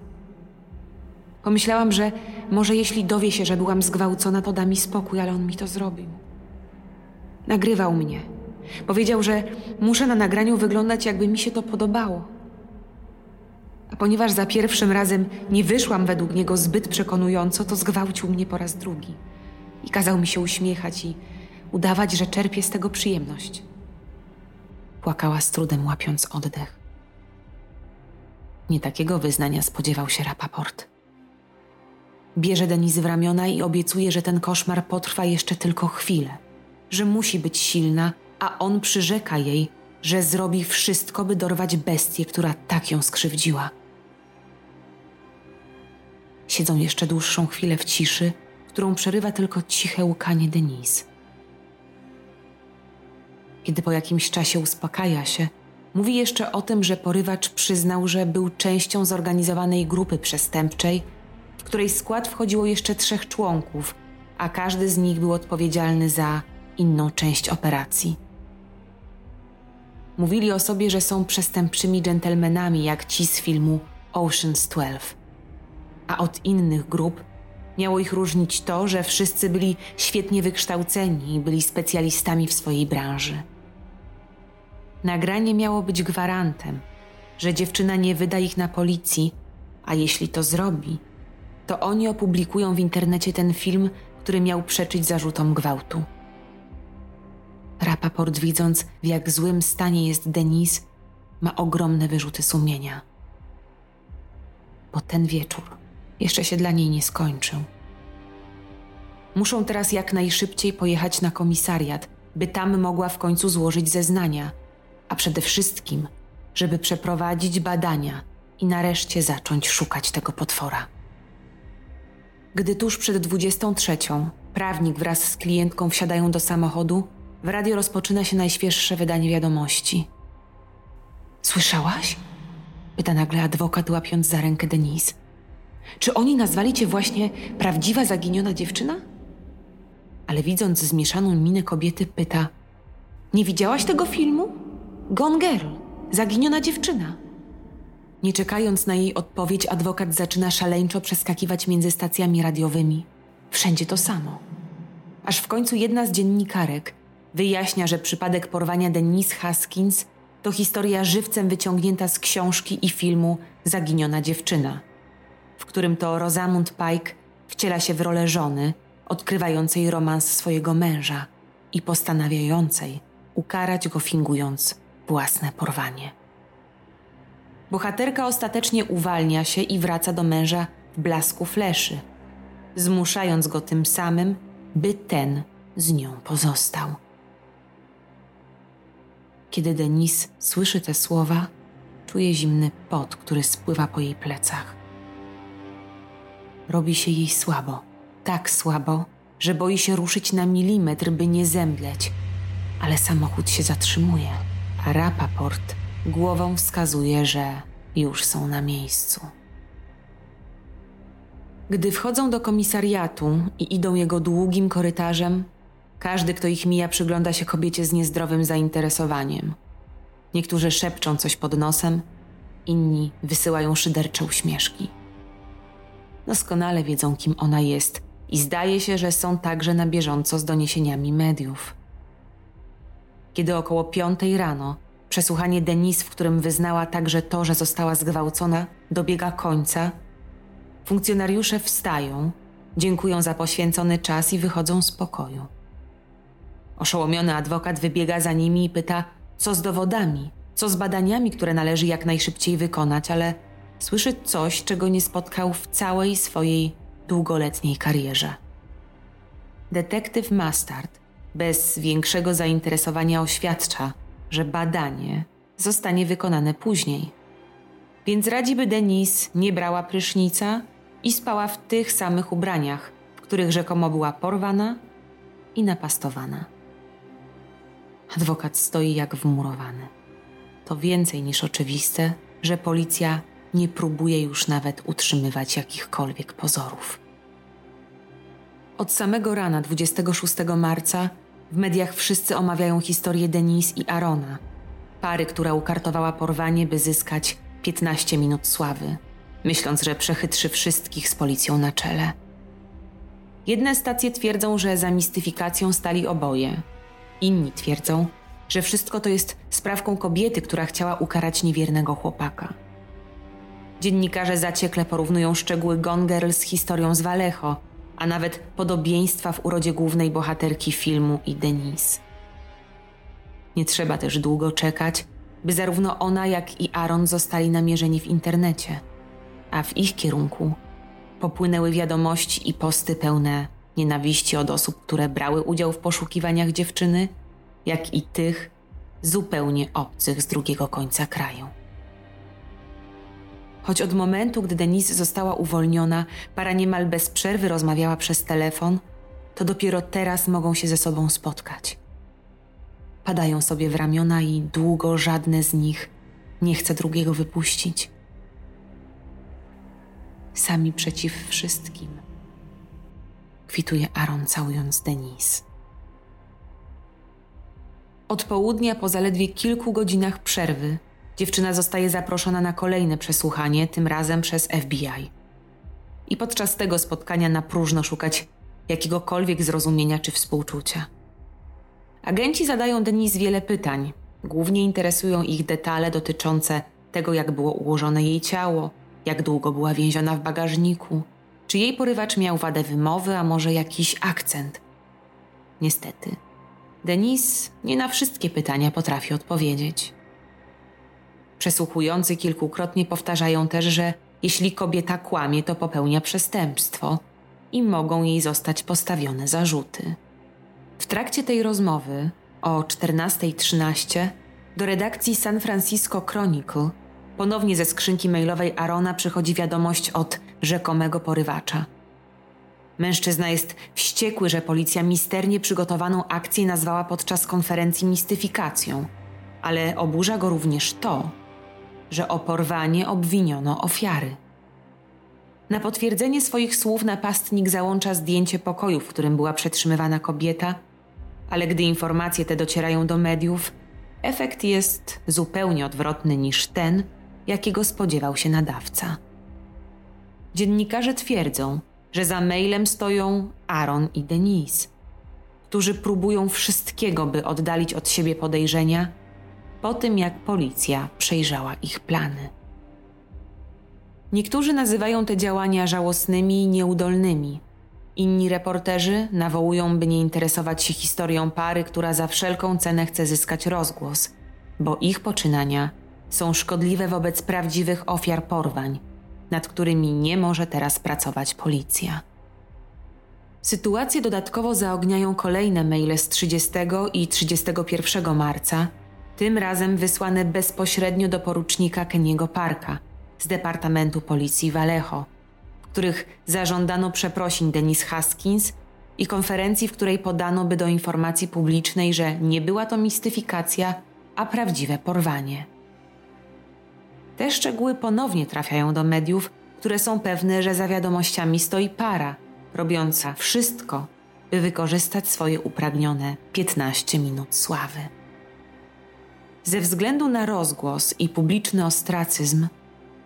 Pomyślałam, że może jeśli dowie się, że byłam zgwałcona, to da mi spokój, ale on mi to zrobił. Nagrywał mnie. Powiedział, że muszę na nagraniu wyglądać, jakby mi się to podobało. A ponieważ za pierwszym razem nie wyszłam według niego zbyt przekonująco, to zgwałcił mnie po raz drugi. I kazał mi się uśmiechać i udawać, że czerpie z tego przyjemność. Płakała z trudem, łapiąc oddech. Nie takiego wyznania spodziewał się Rapaport. Bierze Denise w ramiona i obiecuje, że ten koszmar potrwa jeszcze tylko chwilę. że musi być silna, a on przyrzeka jej, że zrobi wszystko, by dorwać bestię, która tak ją skrzywdziła. Siedzą jeszcze dłuższą chwilę w ciszy, którą przerywa tylko ciche łkanie Denise. Kiedy po jakimś czasie uspokaja się, mówi jeszcze o tym, że porywacz przyznał, że był częścią zorganizowanej grupy przestępczej, w której skład wchodziło jeszcze trzech członków, a każdy z nich był odpowiedzialny za inną część operacji. Mówili o sobie, że są przestępczymi dżentelmenami, jak ci z filmu Ocean's 12. A od innych grup miało ich różnić to, że wszyscy byli świetnie wykształceni i byli specjalistami w swojej branży. Nagranie miało być gwarantem, że dziewczyna nie wyda ich na policji, a jeśli to zrobi, to oni opublikują w internecie ten film, który miał przeczyć zarzutom gwałtu. Rapaport, widząc w jak złym stanie jest Denise, ma ogromne wyrzuty sumienia. Bo ten wieczór jeszcze się dla niej nie skończył. Muszą teraz jak najszybciej pojechać na komisariat, by tam mogła w końcu złożyć zeznania, a przede wszystkim, żeby przeprowadzić badania i nareszcie zacząć szukać tego potwora. Gdy tuż przed 23 prawnik wraz z klientką wsiadają do samochodu, w radio rozpoczyna się najświeższe wydanie wiadomości. Słyszałaś? Pyta nagle adwokat, łapiąc za rękę Denise. Czy oni nazwali cię właśnie prawdziwa zaginiona dziewczyna? Ale widząc zmieszaną minę kobiety, pyta: Nie widziałaś tego filmu? Gone Girl, zaginiona dziewczyna. Nie czekając na jej odpowiedź, adwokat zaczyna szaleńczo przeskakiwać między stacjami radiowymi. Wszędzie to samo. Aż w końcu jedna z dziennikarek wyjaśnia, że przypadek porwania Denise Haskins to historia żywcem wyciągnięta z książki i filmu Zaginiona dziewczyna, w którym to Rosamund Pike wciela się w rolę żony, odkrywającej romans swojego męża i postanawiającej ukarać go fingując własne porwanie. Bohaterka ostatecznie uwalnia się i wraca do męża w blasku fleszy, zmuszając go tym samym, by ten z nią pozostał. Kiedy Denis słyszy te słowa, czuje zimny pot, który spływa po jej plecach. Robi się jej słabo, tak słabo, że boi się ruszyć na milimetr, by nie zemdleć, ale samochód się zatrzymuje, a Rapaport głową wskazuje, że już są na miejscu. Gdy wchodzą do komisariatu i idą jego długim korytarzem, każdy, kto ich mija, przygląda się kobiecie z niezdrowym zainteresowaniem. Niektórzy szepczą coś pod nosem, inni wysyłają szydercze uśmieszki. Doskonale wiedzą, kim ona jest i zdaje się, że są także na bieżąco z doniesieniami mediów. Kiedy około piątej rano przesłuchanie Denise, w którym wyznała także to, że została zgwałcona, dobiega końca, funkcjonariusze wstają, dziękują za poświęcony czas i wychodzą z pokoju. Oszołomiony adwokat wybiega za nimi i pyta, co z dowodami, co z badaniami, które należy jak najszybciej wykonać, ale słyszy coś, czego nie spotkał w całej swojej długoletniej karierze. Detektyw Mastard bez większego zainteresowania oświadcza, że badanie zostanie wykonane później. Więc radzi, by Denise nie brała prysznica i spała w tych samych ubraniach, w których rzekomo była porwana i napastowana. Adwokat stoi jak wmurowany. To więcej niż oczywiste, że policja nie próbuje już nawet utrzymywać jakichkolwiek pozorów. Od samego rana 26 marca w mediach wszyscy omawiają historię Denise i Arona, pary, która ukartowała porwanie, by zyskać 15 minut sławy, myśląc, że przechytrzy wszystkich z policją na czele. Jedne stacje twierdzą, że za mistyfikacją stali oboje, Inni twierdzą, że wszystko to jest sprawką kobiety, która chciała ukarać niewiernego chłopaka. Dziennikarze zaciekle porównują szczegóły Gone Girl z historią z Vallejo, a nawet podobieństwa w urodzie głównej bohaterki filmu i Denise. Nie trzeba też długo czekać, by zarówno ona, jak i Aaron zostali namierzeni w internecie, a w ich kierunku popłynęły wiadomości i posty pełne nienawiści od osób, które brały udział w poszukiwaniach dziewczyny, jak i tych zupełnie obcych z drugiego końca kraju. Choć od momentu, gdy Denise została uwolniona, para niemal bez przerwy rozmawiała przez telefon, to dopiero teraz mogą się ze sobą spotkać. Padają sobie w ramiona i długo żadne z nich nie chce drugiego wypuścić. Sami przeciw wszystkim. Kwituje Aaron, całując Denise. Od południa, po zaledwie kilku godzinach przerwy, dziewczyna zostaje zaproszona na kolejne przesłuchanie, tym razem przez FBI. I podczas tego spotkania na próżno szukać jakiegokolwiek zrozumienia czy współczucia. Agenci zadają Denise wiele pytań. Głównie interesują ich detale dotyczące tego, jak było ułożone jej ciało, jak długo była więziona w bagażniku, czy jej porywacz miał wadę wymowy, a może jakiś akcent. Niestety, Denise nie na wszystkie pytania potrafi odpowiedzieć. Przesłuchujący kilkukrotnie powtarzają też, że jeśli kobieta kłamie, to popełnia przestępstwo i mogą jej zostać postawione zarzuty. W trakcie tej rozmowy o 14.13 do redakcji San Francisco Chronicle ponownie ze skrzynki mailowej Arona przychodzi wiadomość od rzekomego porywacza. Mężczyzna jest wściekły, że policja misternie przygotowaną akcję nazwała podczas konferencji mistyfikacją, ale oburza go również to, że o porwanie obwiniono ofiary. Na potwierdzenie swoich słów napastnik załącza zdjęcie pokoju, w którym była przetrzymywana kobieta, ale gdy informacje te docierają do mediów, efekt jest zupełnie odwrotny niż ten, jakiego spodziewał się nadawca. Dziennikarze twierdzą, że za mailem stoją Aaron i Denise, którzy próbują wszystkiego, by oddalić od siebie podejrzenia, po tym jak policja przejrzała ich plany. Niektórzy nazywają te działania żałosnymi i nieudolnymi. Inni reporterzy nawołują, by nie interesować się historią pary, która za wszelką cenę chce zyskać rozgłos, bo ich poczynania są szkodliwe wobec prawdziwych ofiar porwań, nad którymi nie może teraz pracować policja. Sytuację dodatkowo zaogniają kolejne maile z 30 i 31 marca, tym razem wysłane bezpośrednio do porucznika Keniego Parka – z Departamentu Policji Vallejo, w których zażądano przeprosin Denise Haskins i konferencji, w której podano by do informacji publicznej, że nie była to mistyfikacja, a prawdziwe porwanie. Te szczegóły ponownie trafiają do mediów, które są pewne, że za wiadomościami stoi para, robiąca wszystko, by wykorzystać swoje upragnione 15 minut sławy. Ze względu na rozgłos i publiczny ostracyzm,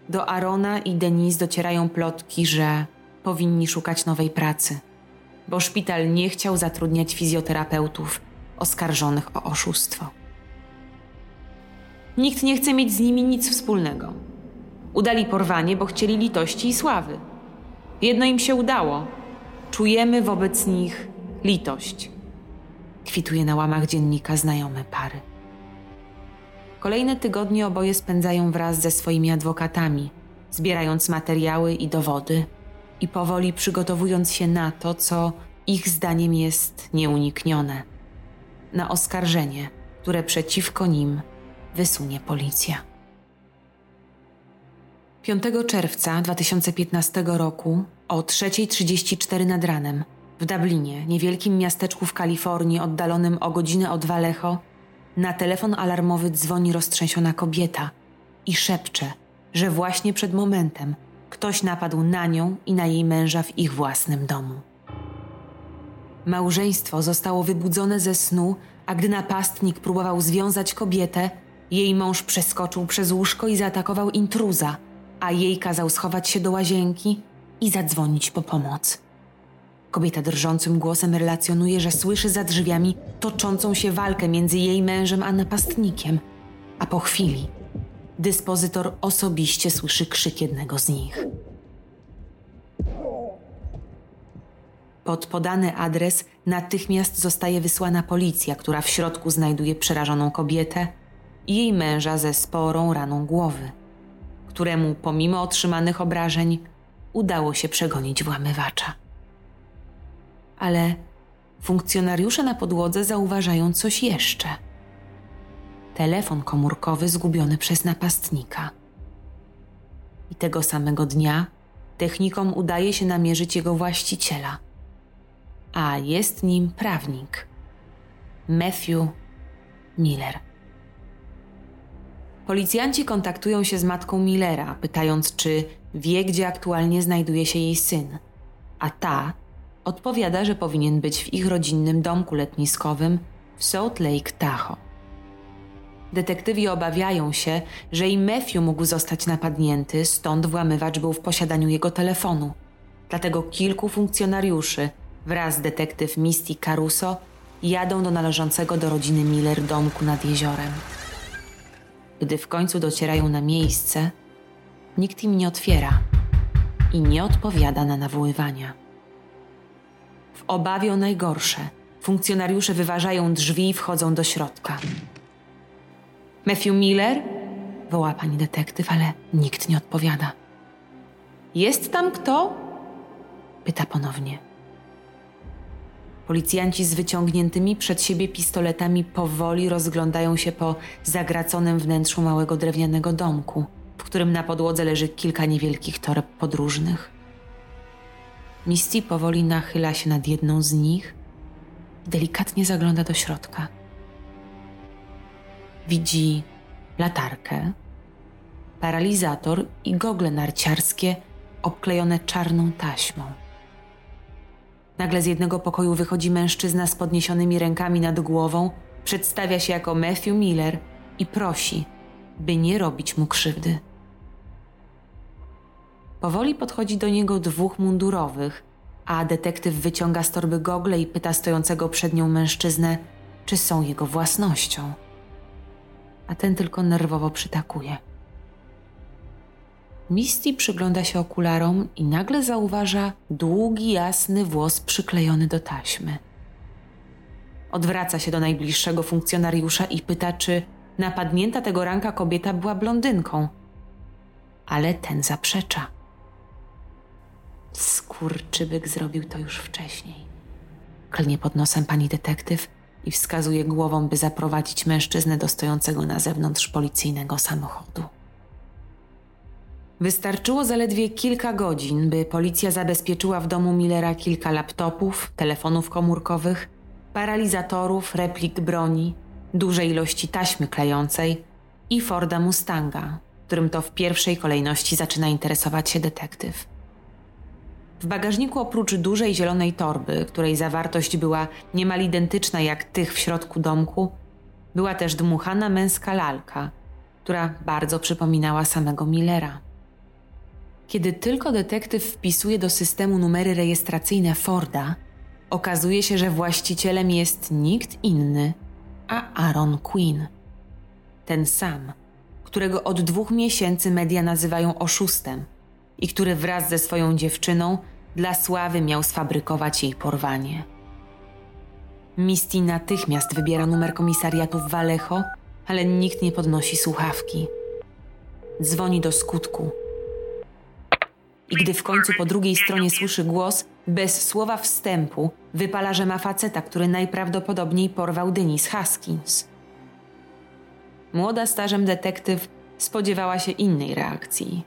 do Arona i Denise docierają plotki, że powinni szukać nowej pracy, bo szpital nie chciał zatrudniać fizjoterapeutów oskarżonych o oszustwo. Nikt nie chce mieć z nimi nic wspólnego. Udali porwanie, bo chcieli litości i sławy. Jedno im się udało. Czujemy wobec nich litość. Kwituje na łamach dziennika znajomy pary. Kolejne tygodnie oboje spędzają wraz ze swoimi adwokatami, zbierając materiały i dowody i powoli przygotowując się na to, co ich zdaniem jest nieuniknione na oskarżenie, które przeciwko nim wysunie policja. 5 czerwca 2015 roku o 3.34 nad ranem w Dublinie, niewielkim miasteczku w Kalifornii oddalonym o godzinę od Vallejo, na telefon alarmowy dzwoni roztrzęsiona kobieta i szepcze, że właśnie przed momentem ktoś napadł na nią i na jej męża w ich własnym domu. Małżeństwo zostało wybudzone ze snu, a gdy napastnik próbował związać kobietę, jej mąż przeskoczył przez łóżko i zaatakował intruza, a jej kazał schować się do łazienki i zadzwonić po pomoc. Kobieta drżącym głosem relacjonuje, że słyszy za drzwiami toczącą się walkę między jej mężem a napastnikiem, a po chwili dyspozytor osobiście słyszy krzyk jednego z nich. Pod podany adres natychmiast zostaje wysłana policja, która w środku znajduje przerażoną kobietę i jej męża ze sporą raną głowy, któremu pomimo otrzymanych obrażeń udało się przegonić włamywacza. Ale funkcjonariusze na podłodze zauważają coś jeszcze. Telefon komórkowy zgubiony przez napastnika. I tego samego dnia technikom udaje się namierzyć jego właściciela, a jest nim prawnik Matthew Miller. Policjanci kontaktują się z matką Millera, pytając, czy wie, gdzie aktualnie znajduje się jej syn, a ta odpowiada, że powinien być w ich rodzinnym domku letniskowym w Salt Lake Tahoe. Detektywi obawiają się, że i Matthew mógł zostać napadnięty, stąd włamywacz był w posiadaniu jego telefonu. Dlatego kilku funkcjonariuszy wraz z detektyw Misty Caruso jadą do należącego do rodziny Miller domku nad jeziorem. Gdy w końcu docierają na miejsce, nikt im nie otwiera i nie odpowiada na nawoływania. W obawie o najgorsze, funkcjonariusze wyważają drzwi i wchodzą do środka. Matthew Miller? woła pani detektyw, ale nikt nie odpowiada. Jest tam kto? pyta ponownie. Policjanci z wyciągniętymi przed siebie pistoletami powoli rozglądają się po zagraconym wnętrzu małego drewnianego domku, w którym na podłodze leży kilka niewielkich toreb podróżnych. Misty powoli nachyla się nad jedną z nich i delikatnie zagląda do środka. Widzi latarkę, paralizator i gogle narciarskie obklejone czarną taśmą. Nagle z jednego pokoju wychodzi mężczyzna z podniesionymi rękami nad głową, przedstawia się jako Matthew Miller i prosi, by nie robić mu krzywdy. Powoli podchodzi do niego dwóch mundurowych, a detektyw wyciąga z torby gogle i pyta stojącego przed nią mężczyznę, czy są jego własnością. A ten tylko nerwowo przytakuje. Misty przygląda się okularom i nagle zauważa długi, jasny włos przyklejony do taśmy. Odwraca się do najbliższego funkcjonariusza i pyta, czy napadnięta tego ranka kobieta była blondynką. Ale ten zaprzecza. Skurczybyk zrobił to już wcześniej. Klnie pod nosem pani detektyw i wskazuje głową, by zaprowadzić mężczyznę do stojącego na zewnątrz policyjnego samochodu. Wystarczyło zaledwie kilka godzin, by policja zabezpieczyła w domu Millera kilka laptopów, telefonów komórkowych, paralizatorów, replik broni, duże ilości taśmy klejącej i Forda Mustanga, którym to w pierwszej kolejności zaczyna interesować się detektyw. W bagażniku oprócz dużej zielonej torby, której zawartość była niemal identyczna jak tych w środku domku, była też dmuchana męska lalka, która bardzo przypominała samego Millera. Kiedy tylko detektyw wpisuje do systemu numery rejestracyjne Forda, okazuje się, że właścicielem jest nikt inny, a Aaron Quinn. Ten sam, którego od dwóch miesięcy media nazywają oszustem i który wraz ze swoją dziewczyną dla sławy miał sfabrykować jej porwanie. Misty natychmiast wybiera numer komisariatu w Vallejo, ale nikt nie podnosi słuchawki. Dzwoni do skutku i gdy w końcu po drugiej stronie słyszy głos, bez słowa wstępu wypala, że ma faceta, który najprawdopodobniej porwał Denis Haskins. Młoda starzem detektyw spodziewała się innej reakcji,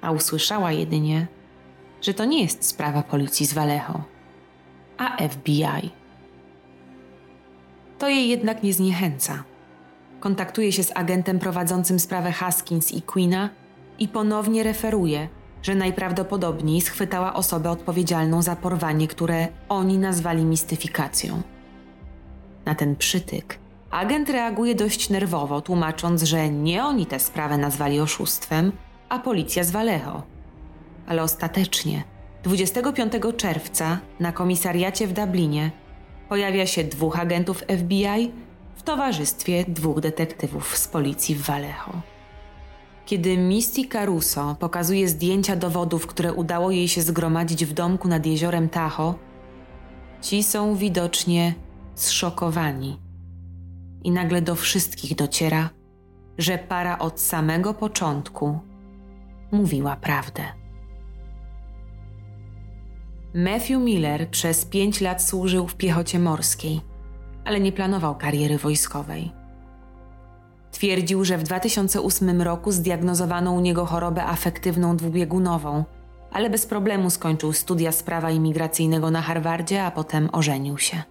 a usłyszała jedynie, że to nie jest sprawa policji z Vallejo, a FBI. To jej jednak nie zniechęca. Kontaktuje się z agentem prowadzącym sprawę Haskins i Queena i ponownie referuje – że najprawdopodobniej schwytała osobę odpowiedzialną za porwanie, które oni nazwali mistyfikacją. Na ten przytyk agent reaguje dość nerwowo, tłumacząc, że nie oni tę sprawę nazwali oszustwem, a policja z Vallejo. Ale ostatecznie 25 czerwca na komisariacie w Dublinie pojawia się dwóch agentów FBI w towarzystwie dwóch detektywów z policji w Vallejo. Kiedy Misty Caruso pokazuje zdjęcia dowodów, które udało jej się zgromadzić w domku nad jeziorem Tahoe, ci są widocznie zszokowani. I nagle do wszystkich dociera, że para od samego początku mówiła prawdę. Matthew Miller przez pięć lat służył w piechocie morskiej, ale nie planował kariery wojskowej. Twierdził, że w 2008 roku zdiagnozowano u niego chorobę afektywną dwubiegunową, ale bez problemu skończył studia z prawa imigracyjnego na Harvardzie, a potem ożenił się.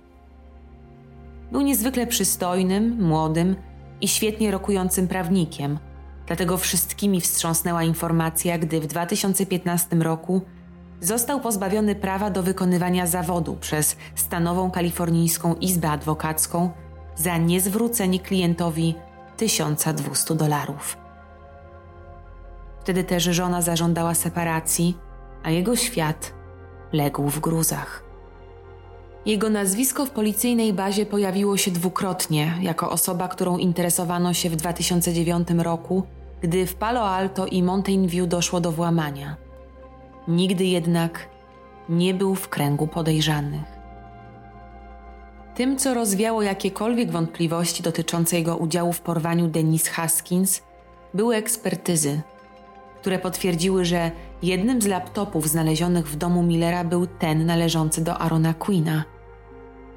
Był niezwykle przystojnym, młodym i świetnie rokującym prawnikiem, dlatego wszystkimi wstrząsnęła informacja, gdy w 2015 roku został pozbawiony prawa do wykonywania zawodu przez stanową kalifornijską izbę adwokacką za niezwrócenie klientowi 1200 dolarów. Wtedy też żona zażądała separacji, a jego świat legł w gruzach. Jego nazwisko w policyjnej bazie pojawiło się dwukrotnie jako osoba, którą interesowano się w 2009 roku, gdy w Palo Alto i Mountain View doszło do włamania. Nigdy jednak nie był w kręgu podejrzanych. Tym, co rozwiało jakiekolwiek wątpliwości dotyczące jego udziału w porwaniu Denise Haskins, były ekspertyzy, które potwierdziły, że jednym z laptopów znalezionych w domu Millera był ten należący do Arona Queena,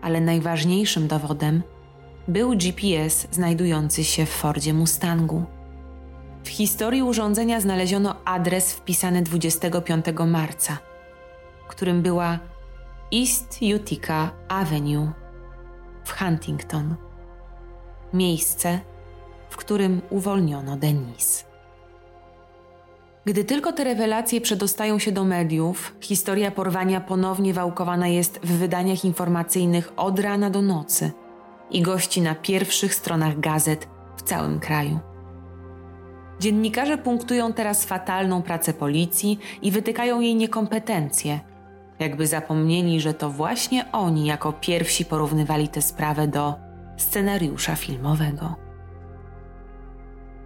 ale najważniejszym dowodem był GPS znajdujący się w Fordzie Mustangu. W historii urządzenia znaleziono adres wpisany 25 marca, którym była East Utica Avenue w Huntington. Miejsce, w którym uwolniono Denise. Gdy tylko te rewelacje przedostają się do mediów, historia porwania ponownie wałkowana jest w wydaniach informacyjnych od rana do nocy i gości na pierwszych stronach gazet w całym kraju. Dziennikarze punktują teraz fatalną pracę policji i wytykają jej niekompetencje – jakby zapomnieli, że to właśnie oni jako pierwsi porównywali tę sprawę do scenariusza filmowego.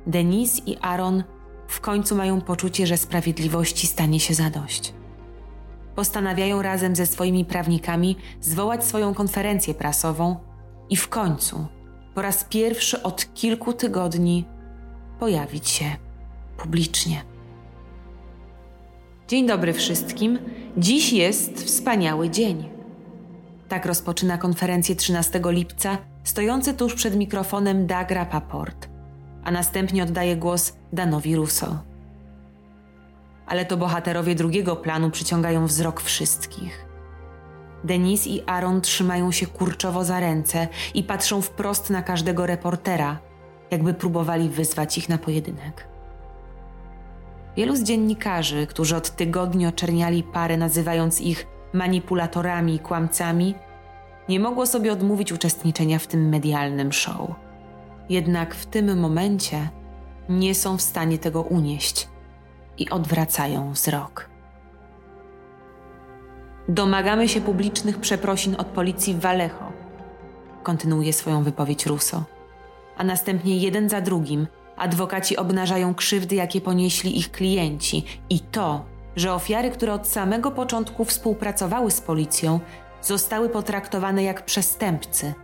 Denise i Aaron w końcu mają poczucie, że sprawiedliwości stanie się zadość. Postanawiają razem ze swoimi prawnikami zwołać swoją konferencję prasową i w końcu, po raz pierwszy od kilku tygodni, pojawić się publicznie. Dzień dobry wszystkim. Dziś jest wspaniały dzień. Tak rozpoczyna konferencję 13 lipca stojący tuż przed mikrofonem Doug Rappaport, a następnie oddaje głos Danowi Russo. Ale to bohaterowie drugiego planu przyciągają wzrok wszystkich. Denis i Aaron trzymają się kurczowo za ręce i patrzą wprost na każdego reportera, jakby próbowali wyzwać ich na pojedynek. Wielu z dziennikarzy, którzy od tygodni oczerniali parę, nazywając ich manipulatorami i kłamcami, nie mogło sobie odmówić uczestniczenia w tym medialnym show. Jednak w tym momencie nie są w stanie tego unieść i odwracają wzrok. Domagamy się publicznych przeprosin od policji w Vallejo, kontynuuje swoją wypowiedź Russo, a następnie jeden za drugim Adwokaci obnażają krzywdy, jakie ponieśli ich klienci i to, że ofiary, które od samego początku współpracowały z policją, zostały potraktowane jak przestępcy,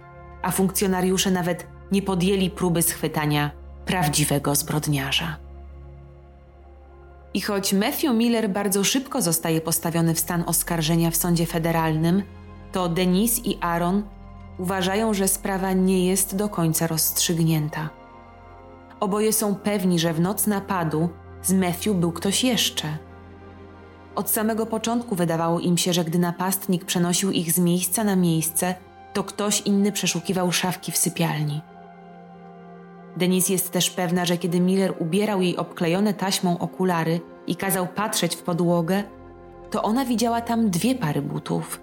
a funkcjonariusze nawet nie podjęli próby schwytania prawdziwego zbrodniarza. I choć Matthew Miller bardzo szybko zostaje postawiony w stan oskarżenia w sądzie federalnym, to Denise i Aaron uważają, że sprawa nie jest do końca rozstrzygnięta. Oboje są pewni, że w noc napadu z Matthew był ktoś jeszcze. Od samego początku wydawało im się, że gdy napastnik przenosił ich z miejsca na miejsce, to ktoś inny przeszukiwał szafki w sypialni. Denise jest też pewna, że kiedy Miller ubierał jej obklejone taśmą okulary i kazał patrzeć w podłogę, to ona widziała tam dwie pary butów.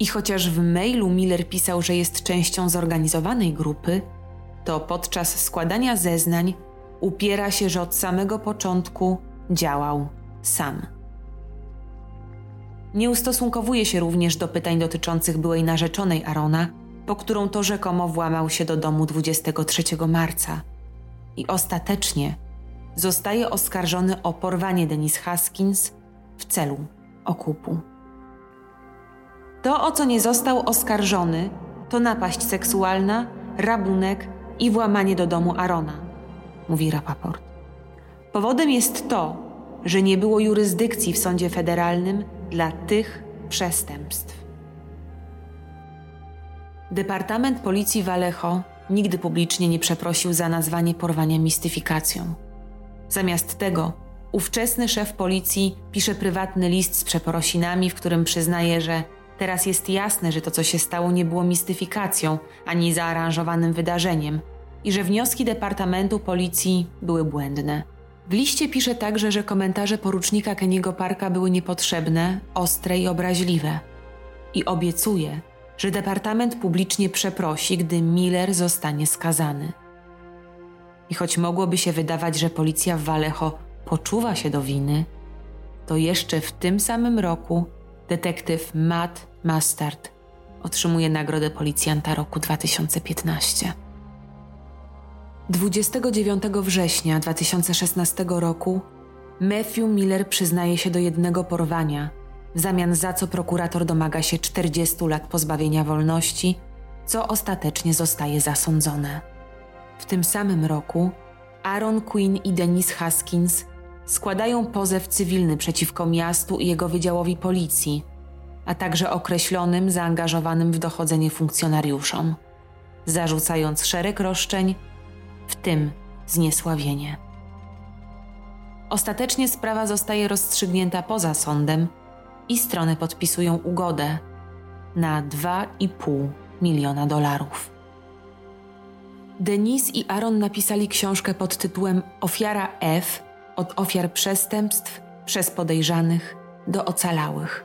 I chociaż w mailu Miller pisał, że jest częścią zorganizowanej grupy, to podczas składania zeznań upiera się, że od samego początku działał sam. Nie ustosunkowuje się również do pytań dotyczących byłej narzeczonej Arona, po którą to rzekomo włamał się do domu 23 marca i ostatecznie zostaje oskarżony o porwanie Denise Haskins w celu okupu. To, o co nie został oskarżony, to napaść seksualna, rabunek i włamanie do domu Arona, mówi Rapaport. Powodem jest to, że nie było jurysdykcji w sądzie federalnym dla tych przestępstw. Departament Policji Vallejo nigdy publicznie nie przeprosił za nazwanie porwania mistyfikacją. Zamiast tego, ówczesny szef policji pisze prywatny list z przeprosinami, w którym przyznaje, że teraz jest jasne, że to, co się stało, nie było mistyfikacją ani zaaranżowanym wydarzeniem i że wnioski Departamentu Policji były błędne. W liście pisze także, że komentarze porucznika Keniego Parka były niepotrzebne, ostre i obraźliwe. I obiecuje, że Departament publicznie przeprosi, gdy Miller zostanie skazany. I choć mogłoby się wydawać, że policja w Vallejo poczuwa się do winy, to jeszcze w tym samym roku detektyw Matt Mustard otrzymuje Nagrodę Policjanta roku 2015. 29 września 2016 roku Matthew Miller przyznaje się do jednego porwania, w zamian za co prokurator domaga się 40 lat pozbawienia wolności, co ostatecznie zostaje zasądzone. W tym samym roku Aaron Quinn i Denise Haskins składają pozew cywilny przeciwko miastu i jego wydziałowi policji, a także określonym zaangażowanym w dochodzenie funkcjonariuszom, zarzucając szereg roszczeń, w tym zniesławienie. Ostatecznie sprawa zostaje rozstrzygnięta poza sądem i strony podpisują ugodę na 2,5 miliona dolarów. Denise i Aaron napisali książkę pod tytułem Ofiara F od ofiar przestępstw przez podejrzanych do ocalałych.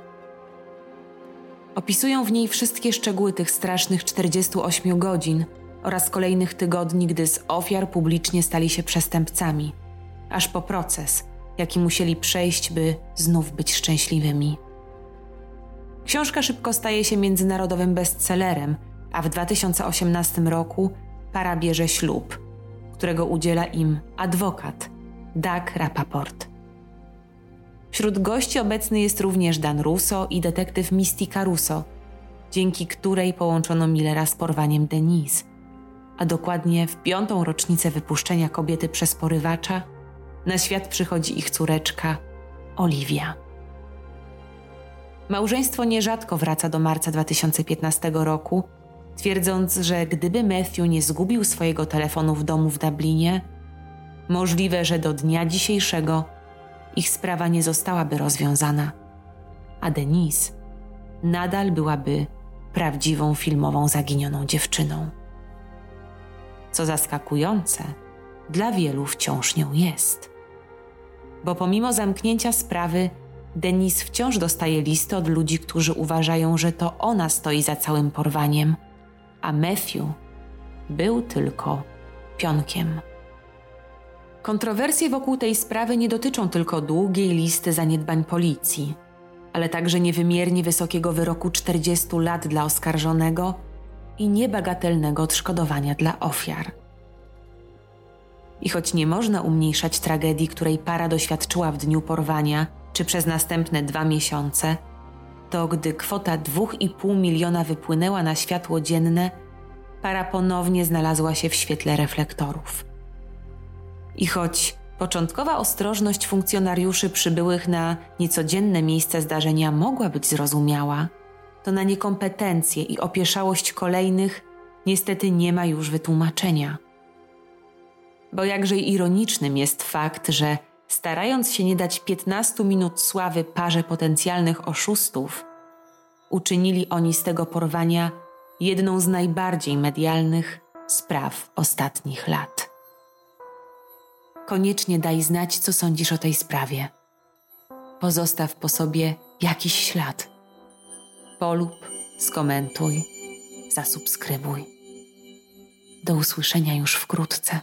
Opisują w niej wszystkie szczegóły tych strasznych 48 godzin oraz kolejnych tygodni, gdy z ofiar publicznie stali się przestępcami, aż po proces, jaki musieli przejść, by znów być szczęśliwymi. Książka szybko staje się międzynarodowym bestsellerem, a w 2018 roku para bierze ślub, którego udziela im adwokat Doug Rapaport. Wśród gości obecny jest również Dan Russo i detektyw Misty Caruso, dzięki której połączono Millera z porwaniem Denise, a dokładnie w piątą rocznicę wypuszczenia kobiety przez porywacza na świat przychodzi ich córeczka Olivia. Małżeństwo nierzadko wraca do marca 2015 roku, twierdząc, że gdyby Matthew nie zgubił swojego telefonu w domu w Dublinie, możliwe, że do dnia dzisiejszego ich sprawa nie zostałaby rozwiązana, a Denise nadal byłaby prawdziwą filmową zaginioną dziewczyną. Co zaskakujące, dla wielu wciąż nią jest. Bo pomimo zamknięcia sprawy, Denis wciąż dostaje listy od ludzi, którzy uważają, że to ona stoi za całym porwaniem, a Matthew był tylko pionkiem. Kontrowersje wokół tej sprawy nie dotyczą tylko długiej listy zaniedbań policji, ale także niewymiernie wysokiego wyroku 40 lat dla oskarżonego i niebagatelnego odszkodowania dla ofiar. I choć nie można umniejszać tragedii, której para doświadczyła w dniu porwania, czy przez następne dwa miesiące, to gdy kwota 2,5 miliona wypłynęła na światło dzienne, para ponownie znalazła się w świetle reflektorów. I choć początkowa ostrożność funkcjonariuszy przybyłych na niecodzienne miejsce zdarzenia mogła być zrozumiała, to na niekompetencje i opieszałość kolejnych niestety nie ma już wytłumaczenia. Bo jakże ironicznym jest fakt, że starając się nie dać 15 minut sławy parze potencjalnych oszustów, uczynili oni z tego porwania jedną z najbardziej medialnych spraw ostatnich lat. Koniecznie daj znać, co sądzisz o tej sprawie. Pozostaw po sobie jakiś ślad. Polub, skomentuj, zasubskrybuj. Do usłyszenia już wkrótce.